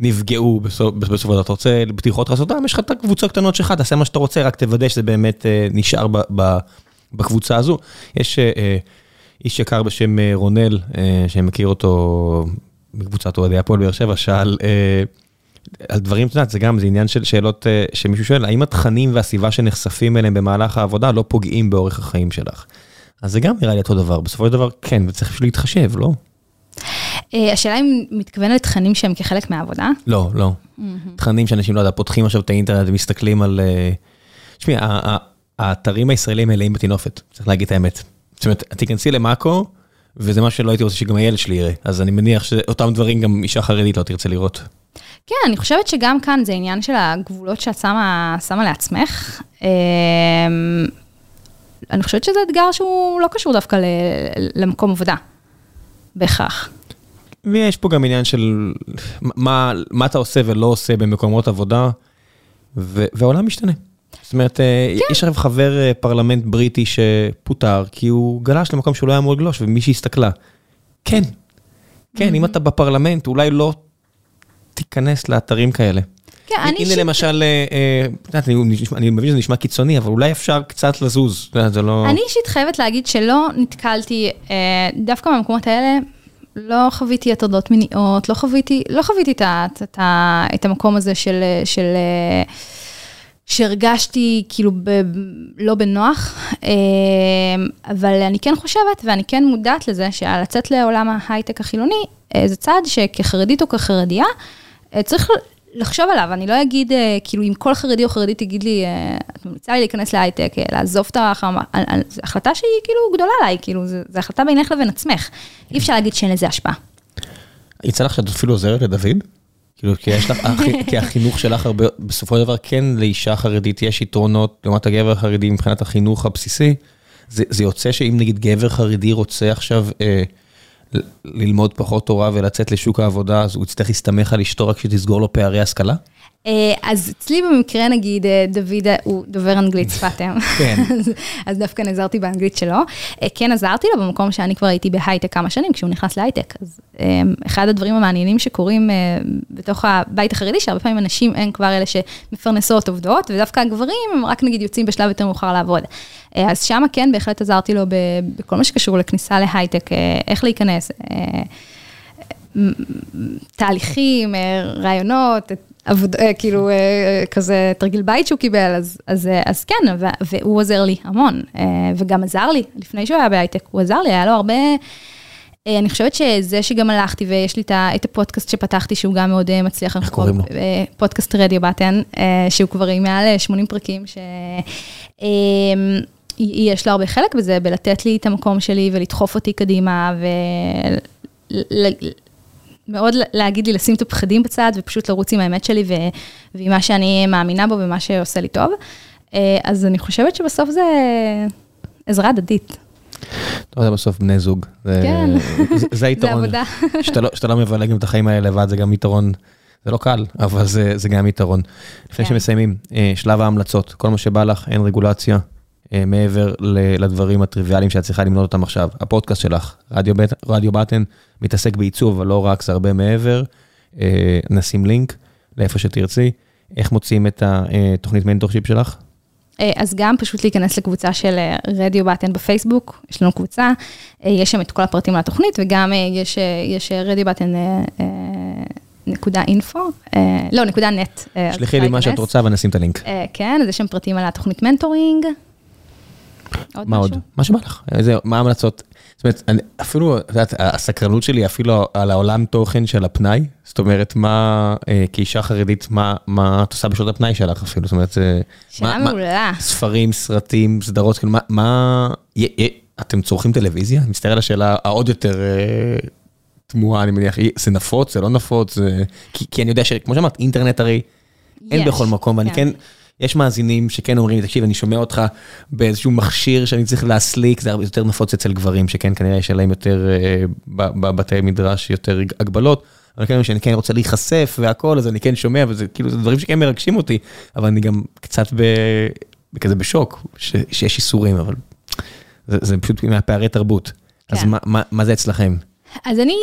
נפגעו בסוף הדבר. אתה רוצה בדיחות רסותם, יש לך את הקבוצות הקטנות שלך, תעשה מה שאתה רוצה, רק תוודא שזה באמת אה, נשאר בקבוצה הזו. יש אה, אה, איש יקר בשם רונל, שאני מכיר אותו מקבוצת אוהדי הפועל באר שבע, שאל על דברים, את יודעת, זה גם, זה עניין של שאלות שמישהו שואל, האם התכנים והסביבה שנחשפים אליהם במהלך העבודה לא פוגעים באורך החיים שלך? אז זה גם נראה לי אותו דבר, בסופו של דבר כן, וצריך פשוט להתחשב, לא? אה, השאלה אם מתכוון לתכנים שהם כחלק מהעבודה? לא, לא. תכנים שאנשים, לא יודע, פותחים עכשיו את האינטרנט ומסתכלים על... תשמעי, אה, האתרים הישראלים מלאים בטינופת, צריך להגיד את האמת. זאת אומרת, תיכנסי למאקו, וזה מה שלא הייתי רוצה שגם הילד שלי יראה, אז אני מניח שאותם דברים גם אישה חרדית לא תרצה לראות. כן, אני חושבת שגם כאן זה עניין של הגבולות שאת שמה, שמה לעצמך. אני חושבת שזה אתגר שהוא לא קשור דווקא למקום עבודה, בהכרח. ויש פה גם עניין של מה, מה אתה עושה ולא עושה במקומות עבודה, ו, והעולם משתנה. זאת אומרת, אה, כן. יש עכשיו חבר אה, פרלמנט בריטי שפוטר, כי הוא גלש למקום שהוא לא היה אמור לגלוש, ומישהי הסתכלה. כן, כן, mm-hmm. אם אתה בפרלמנט, אולי לא תיכנס לאתרים כאלה. כן, אני. הנה למשל, אה, אה, אני מבין שזה נשמע קיצוני, אבל אולי אפשר קצת לזוז, זה לא... אני אישית חייבת להגיד שלא נתקלתי, אה, דווקא במקומות האלה, לא חוויתי הטרדות מיניות, לא חוויתי, לא חוויתי את, את, את, את המקום הזה של, של, שהרגשתי כאילו ב, לא בנוח, אבל אני כן חושבת ואני כן מודעת לזה שלצאת לעולם ההייטק החילוני, זה צעד שכחרדית או כחרדיה, צריך לחשוב עליו, אני לא אגיד, אה, כאילו, אם כל חרדי או חרדית תגיד לי, אה, את ממליצה לי להיכנס להייטק, אה, לעזוב את החמה, זו החלטה שהיא כאילו גדולה עליי, כאילו, זו החלטה בינך לבין עצמך. אי אפשר להגיד שאין לזה השפעה. יצא לך שאת אפילו עוזרת לדוד? כאילו, כי יש לך, כי החינוך שלך הרבה, בסופו של דבר, כן, לאישה חרדית יש יתרונות לעומת הגבר החרדי מבחינת החינוך הבסיסי. זה, זה יוצא שאם נגיד גבר חרדי רוצה עכשיו... אה, ללמוד פחות תורה ולצאת לשוק העבודה, אז הוא יצטרך להסתמך על אשתו רק שתסגור לו פערי השכלה? אה, אז אצלי במקרה, נגיד, אה, דוד אה, הוא דובר אנגלית שפת אם. כן. אז דווקא נעזרתי באנגלית שלו. כן עזרתי לו במקום שאני כבר הייתי בהייטק כמה שנים, כשהוא נכנס להייטק. אז אחד הדברים המעניינים שקורים בתוך הבית החרדי, שהרבה פעמים הנשים הן כבר אלה שמפרנסות עובדות, ודווקא הגברים הם רק נגיד יוצאים בשלב יותר מאוחר לעבוד. אז שמה כן, בהחלט עזרתי לו בכל מה שקשור לכניסה להייטק, איך להיכנס. תהליכים, רעיונות, עבוד, אה, כאילו, אה, כזה תרגיל בית שהוא קיבל, אז, אז, אה, אז כן, והוא עוזר לי המון, וגם עזר לי, לפני שהוא היה בהייטק, הוא עזר לי, היה לו הרבה... אני חושבת שזה שגם הלכתי ויש לי את הפודקאסט שפתחתי, שהוא גם מאוד מצליח. איך קוראים לו? פודקאסט רדיו בטן, שהוא כבר עם מעל 80 פרקים, שיש לו הרבה חלק בזה, בלתת לי את המקום שלי ולדחוף אותי קדימה, מאוד להגיד לי לשים את הפחדים בצד ופשוט לרוץ עם האמת שלי ועם מה שאני מאמינה בו ומה שעושה לי טוב. אה, אז אני חושבת שבסוף זה עזרה הדדית. אתה יודע, בסוף בני זוג. כן, זה היתרון. זה עבודה. לא- שאתה לא מבלה גם את החיים האלה לבד, זה גם יתרון. זה לא קל, אבל זה גם יתרון. לפני כן. שמסיימים, אה, שלב ההמלצות, כל מה שבא לך, אין רגולציה, מעבר לדברים הטריוויאליים שאת צריכה למנות אותם עכשיו. הפודקאסט שלך, רדיו, רדיו בטן, מתעסק בעיצוב, אבל לא רק, זה הרבה מעבר. אה, נשים לינק לאיפה שתרצי. איך מוצאים את התוכנית mentorship שלך? אז גם פשוט להיכנס לקבוצה של רדיו בטן בפייסבוק, יש לנו קבוצה, יש שם את כל הפרטים על התוכנית, וגם יש, יש רדיו בטן נקודה info, לא, נקודה net. שלחי לי מה שאת רוצה ונשים את הלינק. כן, אז יש שם פרטים על התוכנית mentoring. מה עוד? מה שבא לך, מה ההמלצות? זאת אומרת, אפילו, את יודעת, הסקרנות שלי אפילו על העולם תוכן של הפנאי, זאת אומרת, מה, כאישה חרדית, מה את עושה בשעות הפנאי שלך אפילו, זאת אומרת, שאלה מעולה. ספרים, סרטים, סדרות, כאילו, מה, אתם צורכים טלוויזיה? אני מסתכל על השאלה העוד יותר תמוהה, אני מניח, זה נפוץ, זה לא נפוץ, כי אני יודע שכמו שאמרת, אינטרנט הרי אין בכל מקום, ואני כן... יש מאזינים שכן אומרים, תקשיב, אני שומע אותך באיזשהו מכשיר שאני צריך להסליק, זה הרבה יותר נפוץ אצל גברים, שכן, כנראה יש עליהם יותר, בבתי מדרש, יותר הגבלות. אבל כן, שאני כן רוצה להיחשף והכל, אז אני כן שומע, וזה כאילו, זה דברים שכן מרגשים אותי, אבל אני גם קצת כזה בשוק, שיש איסורים, אבל זה פשוט מהפערי תרבות. אז מה זה אצלכם? אז אני,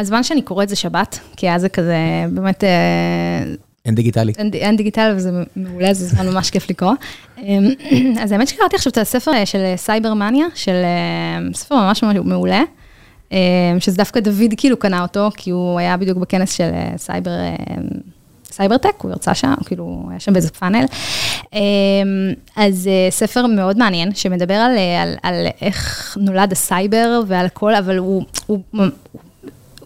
הזמן שאני קוראת זה שבת, כי אז זה כזה, באמת... אין דיגיטלי. אין דיגיטלי וזה מעולה, זה זמן ממש כיף לקרוא. אז האמת שקראתי עכשיו את הספר של סייברמניה, של ספר ממש ממש מעולה, שזה דווקא דוד כאילו קנה אותו, כי הוא היה בדיוק בכנס של סייבר, סייברטק, הוא הרצה שם, כאילו, היה שם באיזה פאנל. אז ספר מאוד מעניין, שמדבר על, על, על איך נולד הסייבר ועל הכל, אבל הוא, הוא,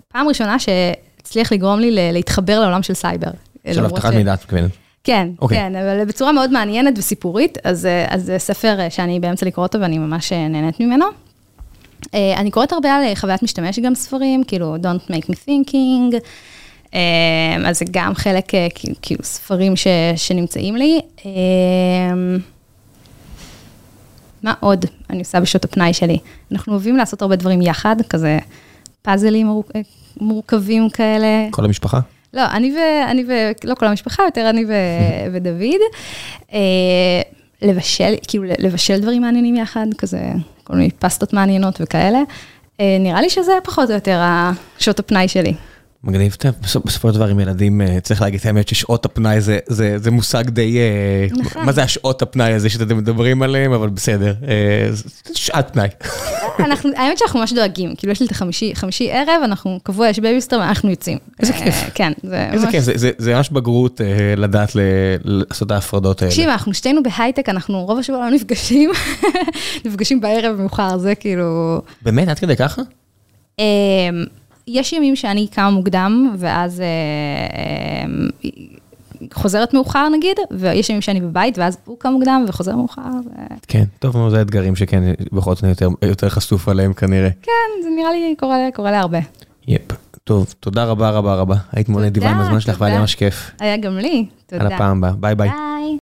פעם ראשונה שהצליח לגרום לי להתחבר לעולם של סייבר. של אבטחת מידע, את מתכוונת. כן, כן, אבל בצורה מאוד מעניינת וסיפורית, אז זה ספר שאני באמצע לקרוא אותו ואני ממש נהנית ממנו. אני קוראת הרבה על חוויית משתמש גם ספרים, כאילו Don't Make Me Thinking, אז זה גם חלק, כאילו ספרים שנמצאים לי. מה עוד אני עושה בשעות הפנאי שלי? אנחנו אוהבים לעשות הרבה דברים יחד, כזה פאזלים מורכבים כאלה. כל המשפחה? לא, אני ו... אני ו... לא כל המשפחה, יותר אני ו... ודוד. לבשל, כאילו לבשל דברים מעניינים יחד, כזה כל מיני פסטות מעניינות וכאלה. נראה לי שזה פחות או יותר השעות הפנאי שלי. מגניב, בסופו של דבר עם ילדים, צריך להגיד את האמת ששעות הפנאי זה מושג די, מה זה השעות הפנאי הזה שאתם מדברים עליהם, אבל בסדר, שעת פנאי. האמת שאנחנו ממש דואגים, כאילו יש לי את החמישי, חמישי ערב, אנחנו קבוע, יש בייביסיטר ואנחנו יוצאים. איזה כיף. כן, זה איזה כיף, זה ממש בגרות לדעת לעשות את ההפרדות האלה. תקשיב, אנחנו שנינו בהייטק, אנחנו רוב השבוע לא נפגשים, נפגשים בערב מאוחר, זה כאילו... באמת, עד כדי ככה? יש ימים שאני קמה מוקדם, ואז חוזרת מאוחר נגיד, ויש ימים שאני בבית, ואז הוא קם מוקדם וחוזר מאוחר. כן, טוב, זה אתגרים שכן, בכל זאת אני יותר חשוף עליהם כנראה. כן, זה נראה לי קורה להרבה. יפ, טוב, תודה רבה רבה רבה. היית מאוד נדיבה עם הזמן שלך והיה ממש כיף. היה גם לי, תודה. על הפעם הבאה, ביי ביי.